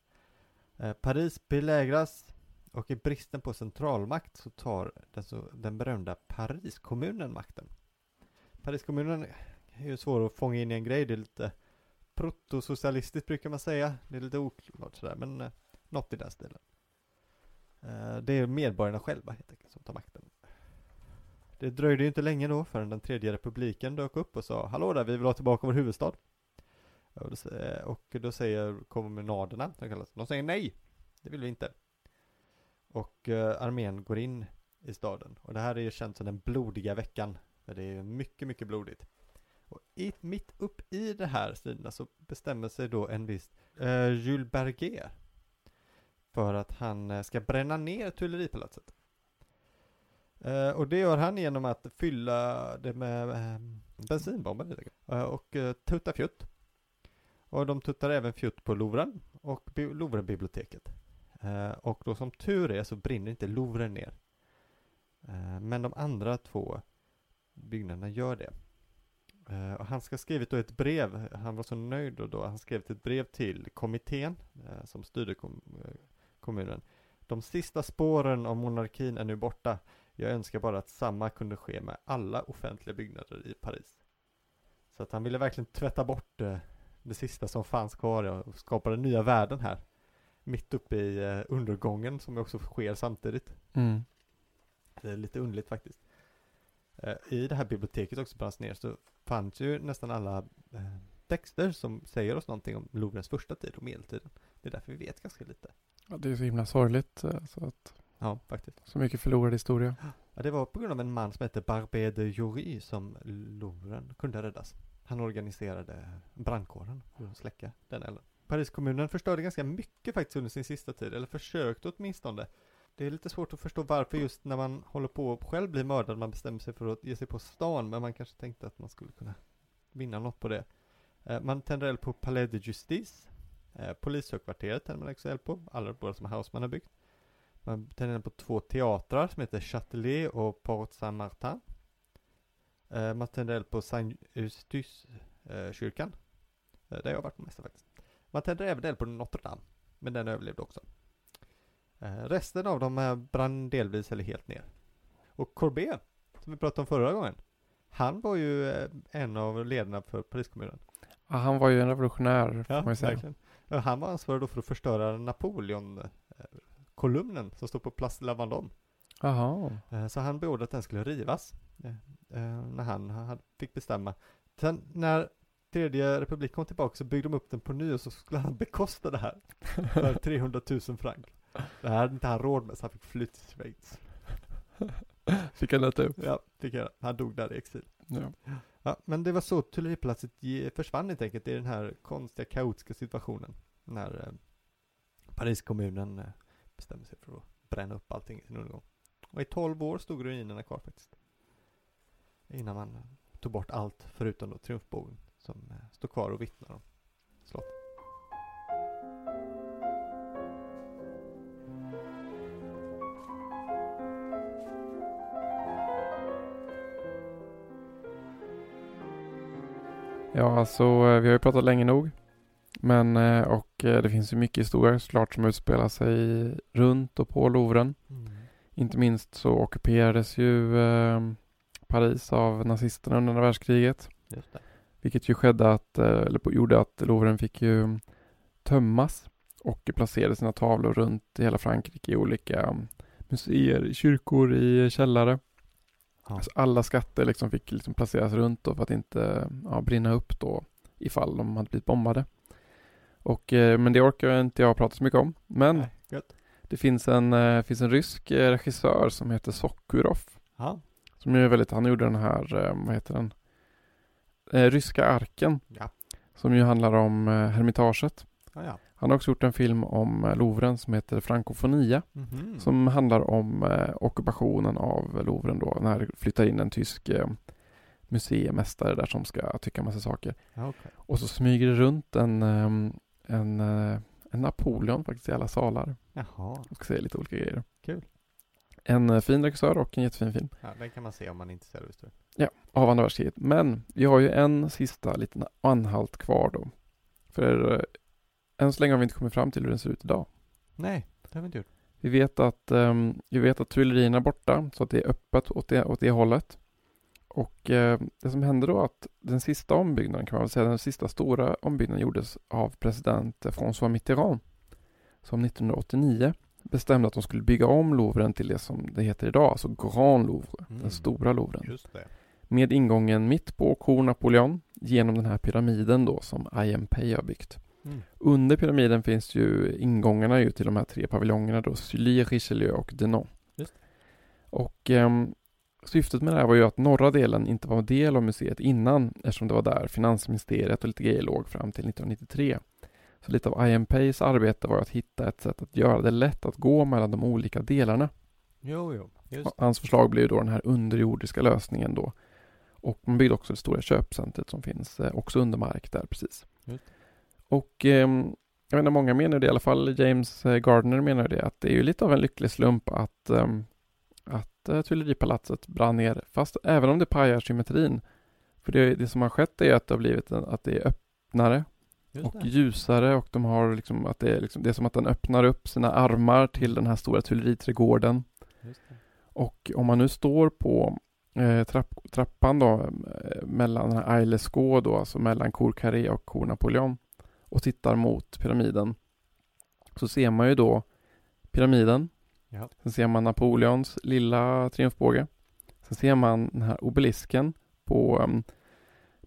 A: Eh, Paris belägras och i bristen på centralmakt så tar den, så, den berömda Pariskommunen makten. Pariskommunen är ju svår att fånga in i en grej, det är lite protosocialistiskt brukar man säga. Det är lite oklart sådär, men eh, något i den stilen. Eh, det är medborgarna själva helt enkelt som tar makten. Det dröjde ju inte länge då förrän den tredje republiken dök upp och sa Hallå där, vi vill ha tillbaka vår huvudstad. Och då, eh, och då säger kommunaderna, de säger nej, det vill vi inte. Och eh, armén går in i staden. Och det här är ju känt som den blodiga veckan. För det är mycket, mycket blodigt. Och i, mitt upp i det här striderna så bestämmer sig då en viss eh, Jules Berger för att han eh, ska bränna ner Tuileripalatset. Eh, och det gör han genom att fylla det med eh, bensinbomber eh, och eh, tutta fjutt. Och de tuttar även fjutt på Louvren och Louvrenbiblioteket. Eh, och då som tur är så brinner inte Louvren ner. Eh, men de andra två byggnaderna gör det och han ska ha skrivit då ett brev, han var så nöjd då, då han skrev ett brev till kommittén som styrde kom, kommunen. De sista spåren av monarkin är nu borta. Jag önskar bara att samma kunde ske med alla offentliga byggnader i Paris. Så att han ville verkligen tvätta bort eh, det sista som fanns kvar och skapa den nya världen här. Mitt uppe i eh, undergången som också sker samtidigt.
B: Mm.
A: Det är lite underligt faktiskt. Eh, I det här biblioteket också branns ner så fanns ju nästan alla eh, texter som säger oss någonting om Lovrens första tid och medeltiden. Det är därför vi vet ganska lite.
B: Ja, det är så himla sorgligt. eh, Så, att,
A: Ja, faktiskt.
B: så mycket förlorad historia.
A: Ja, det var på grund av en man som hette Barbé de Jory som Louvren kunde räddas. Han organiserade brandkåren för att släcka den elden. Pariskommunen förstörde ganska mycket faktiskt under sin sista tid, eller försökte åtminstone. Det är lite svårt att förstå varför just när man håller på och själv blir mördad, man bestämmer sig för att ge sig på stan, men man kanske tänkte att man skulle kunna vinna något på det. Eh, Man tänder eld på Palais de Justice, eh, polishögkvarteret tänder man också eld på, alla båda som Haussmann har byggt. Man tänder eld på två teatrar som heter Châtelet och Port Saint-Martin. Eh, Man tänder eld på Saint Eustace eh, kyrkan. Eh, Där jag har varit på mesta faktiskt. Man tänder även eld på Notre Dame, men den överlevde också. Eh, Resten av dem eh, brann delvis eller helt ner. Och Courbet, som vi pratade om förra gången, han var ju eh, en av ledarna för Pariskommunen.
B: Ja, han var ju en revolutionär, får man ju säga.
A: verkligen. Ja, Han var ansvarig då för att förstöra Napoleon-kolumnen som stod på Place la Vendôme. Eh, Så han beordrade att den skulle rivas eh, eh, när han fick bestämma. Sen när tredje republik kom tillbaka så byggde de upp den på ny och så skulle han bekosta det här för 300 000 franc. Det här hade inte han råd med så han fick fly till Schweiz.
B: Fick han lätta upp.
A: Ja, tycker jag. Han dog där i exil.
B: Ja.
A: Ja, men det var så Tulleripalatset ge- försvann helt enkelt i den här konstiga kaotiska situationen. När eh, Pariskommunen eh, bestämde sig för att bränna upp allting i sin undergång. Och i 12 år stod ruinerna kvar faktiskt. Innan man eh, tog bort allt förutom då triumfbågen som eh, stod kvar och vittnar om slottet.
B: Ja, alltså eh, vi har ju pratat länge nog. Men, eh, och eh, det finns ju mycket historia såklart som utspelar sig runt och på Louvren. Inte minst så ockuperades ju eh, Paris av nazisterna under andra världskriget. Vilket ju skedde att, eller gjorde att Louvren fick ju tömmas och placerade sina tavlor runt i hela Frankrike i olika mm, museer, i kyrkor, i källare.
A: Ja.
B: Alltså alla skatter liksom fick liksom placeras runt för att inte ja, brinna upp då ifall de hade blivit bombade. Och, eh, men det orkar inte jag prata så mycket om. Men
A: Nej,
B: det finns en, eh, finns en rysk eh, regissör som heter Sokurov.
A: Ja.
B: Som är väldigt, han gjorde den här, eh, vad heter den? Ryska arken.
A: Ja.
B: Som ju handlar om Hermitaget.
A: Ja, ja.
B: Han har också gjort en film om eh, Louvren som heter Frankofonia.
A: Mhm.
B: Som handlar om eh, ockupationen av Louvren då. När det flyttar in en tysk eh, museimästare där som ska tycka massa saker.
A: Ja, okej.
B: Och så smyger det runt en, ehm, en, eh, en Napoleon faktiskt i alla salar.
A: Jaha.
B: Ska säga lite olika grejer.
A: Kul.
B: En eh, fin regissör och en jättefin film.
A: Ja, den kan man se om man är intresserad av historien.
B: av andra världskriget. Men vi har ju en sista liten anhalt kvar då. För än så länge har vi inte kommit fram till hur den ser ut idag.
A: Nej, det har vi inte gjort.
C: Vi vet att, um, vi vet att tuilerierna är borta så att det är öppet åt det, åt det hållet. Och eh, det som hände då att den sista ombyggnaden kan man väl säga, den sista stora ombyggnaden gjordes av president François Mitterrand. Som 1989 bestämde att de skulle bygga om Louvren till det som det heter idag, alltså Grand Louvre,
A: Mm.
C: den stora Louvren. Med ingången mitt på Cour Napoleon genom den här pyramiden då som IMP har byggt.
A: Mm.
C: Under pyramiden finns ju ingångarna ju till de här tre paviljongerna då, Sully, Richelieu och Denon.
A: Just.
C: Och ehm, syftet med det här var ju att norra delen inte var del av museet innan eftersom det var där finansministeriet och lite grejer låg fram till 1993. Så lite av IMPs arbete var att hitta ett sätt att göra det lätt att gå mellan de olika delarna.
A: Jo, jo. Just.
C: Hans förslag blev då den här underjordiska lösningen då. Och man byggde också det stora köpcentret som finns eh, också under mark där precis.
A: Just.
C: Och ehm, jag menar många menar det, i alla fall James eh, Gardner menar det, att det är ju lite av en lycklig slump att, um, att uh, Tuileripalatset brann ner, fast även om det pajar symmetrin. För det, det som har skett är att det har blivit en, att det är öppnare och ljusare och de har liksom att det är liksom, det är som att den öppnar upp sina armar till den här stora Tuileriträdgården. Och om man nu står på eh, trapp, trappan då eh, mellan den här Aile Sceaux då, alltså mellan Cour Carré och Cour Napoleon och tittar mot pyramiden så ser man ju då pyramiden.
A: Ja.
C: Sen ser man Napoleons lilla triumfbåge.
B: Sen ser man den här obelisken på um,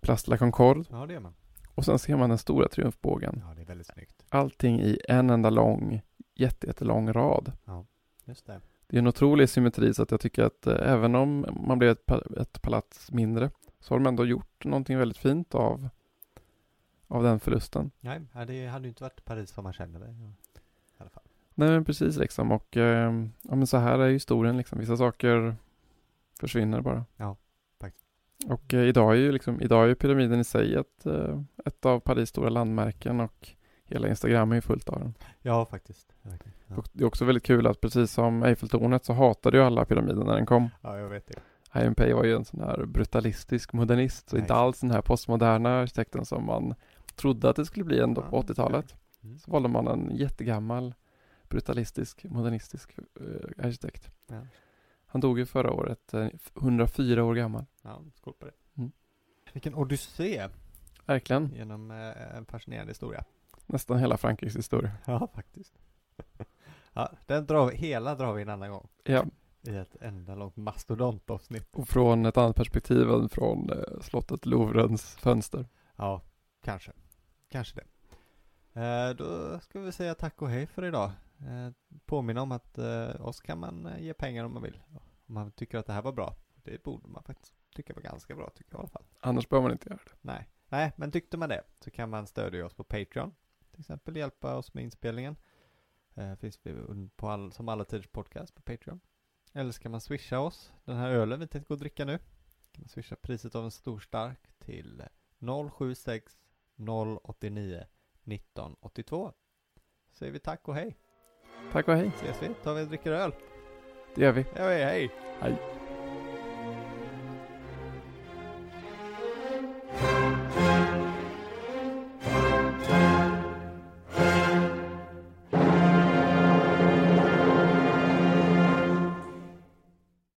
B: Place de la Concorde
A: Ja, det gör man.
B: och sen ser man den stora triumfbågen.
A: Ja, det är väldigt snyggt.
B: Allting i en enda lång, jätte, jättelång rad.
A: Just det.
B: Det är en otrolig symmetri så att jag tycker att eh, även om man blir ett, pa- ett palats mindre så har de ändå gjort någonting väldigt fint av, av den förlusten.
A: Nej, det hade ju inte varit Paris som man känner det. I alla fall.
B: Nej men precis liksom och eh, ja, men så här är historien liksom. Vissa saker försvinner bara.
A: Ja, faktiskt.
B: Och eh, idag är ju liksom, idag är ju pyramiden i sig ett, eh, ett av Paris stora landmärken och hela Instagram är ju fullt av den.
A: Ja, faktiskt. Ja.
B: Och det är också väldigt kul att precis som Eiffeltornet så hatade ju alla pyramiden när den kom.
A: ja, jag vet det.
B: Pei var ju en sån här brutalistisk modernist, så
A: Nej.
B: inte alls den här postmoderna arkitekten som man trodde att det skulle bli ändå på
A: Ah,
B: 80-talet.
A: Mm.
B: Så valde man en jättegammal brutalistisk, modernistisk eh, arkitekt. Han dog ju förra året, eh, 104 år gammal.
A: ja, skål på det.
B: Mm.
A: Vilken odyssé
B: Verkligen,
A: genom eh, en fascinerande historia.
B: nästan hela Frankrikes historia.
A: Ja, faktiskt. ja, den drar vi, hela drar vi en annan gång.
B: Ja,
A: I ett enda långt mastodontavsnitt.
B: och från ett annat perspektiv än från eh, slottet Louvrens fönster.
A: Ja, kanske. Kanske det. Eh, då ska vi säga tack och hej för idag. Eh, påminna om att eh, oss kan man ge pengar om man vill. Om man tycker att det här var bra. Det borde man faktiskt tycka var ganska bra, tycker jag i alla fall.
B: Annars bör man inte göra det.
A: Nej, nej, men tyckte man det så kan man stödja oss på Patreon. Till exempel hjälpa oss med inspelningen. Eh, finns vi på all, som alla tiders podcast på Patreon. Eller så kan man swisha oss den här ölen vi tänkte gå och dricka nu. Kan man swisha priset av en stor stark till 076 089 1982. Säger vi tack och hej.
B: Tack och hej,
A: Ses vi, tar vi och dricker öl.
B: det gör vi.
A: Ja, hej, hej.
B: Hej.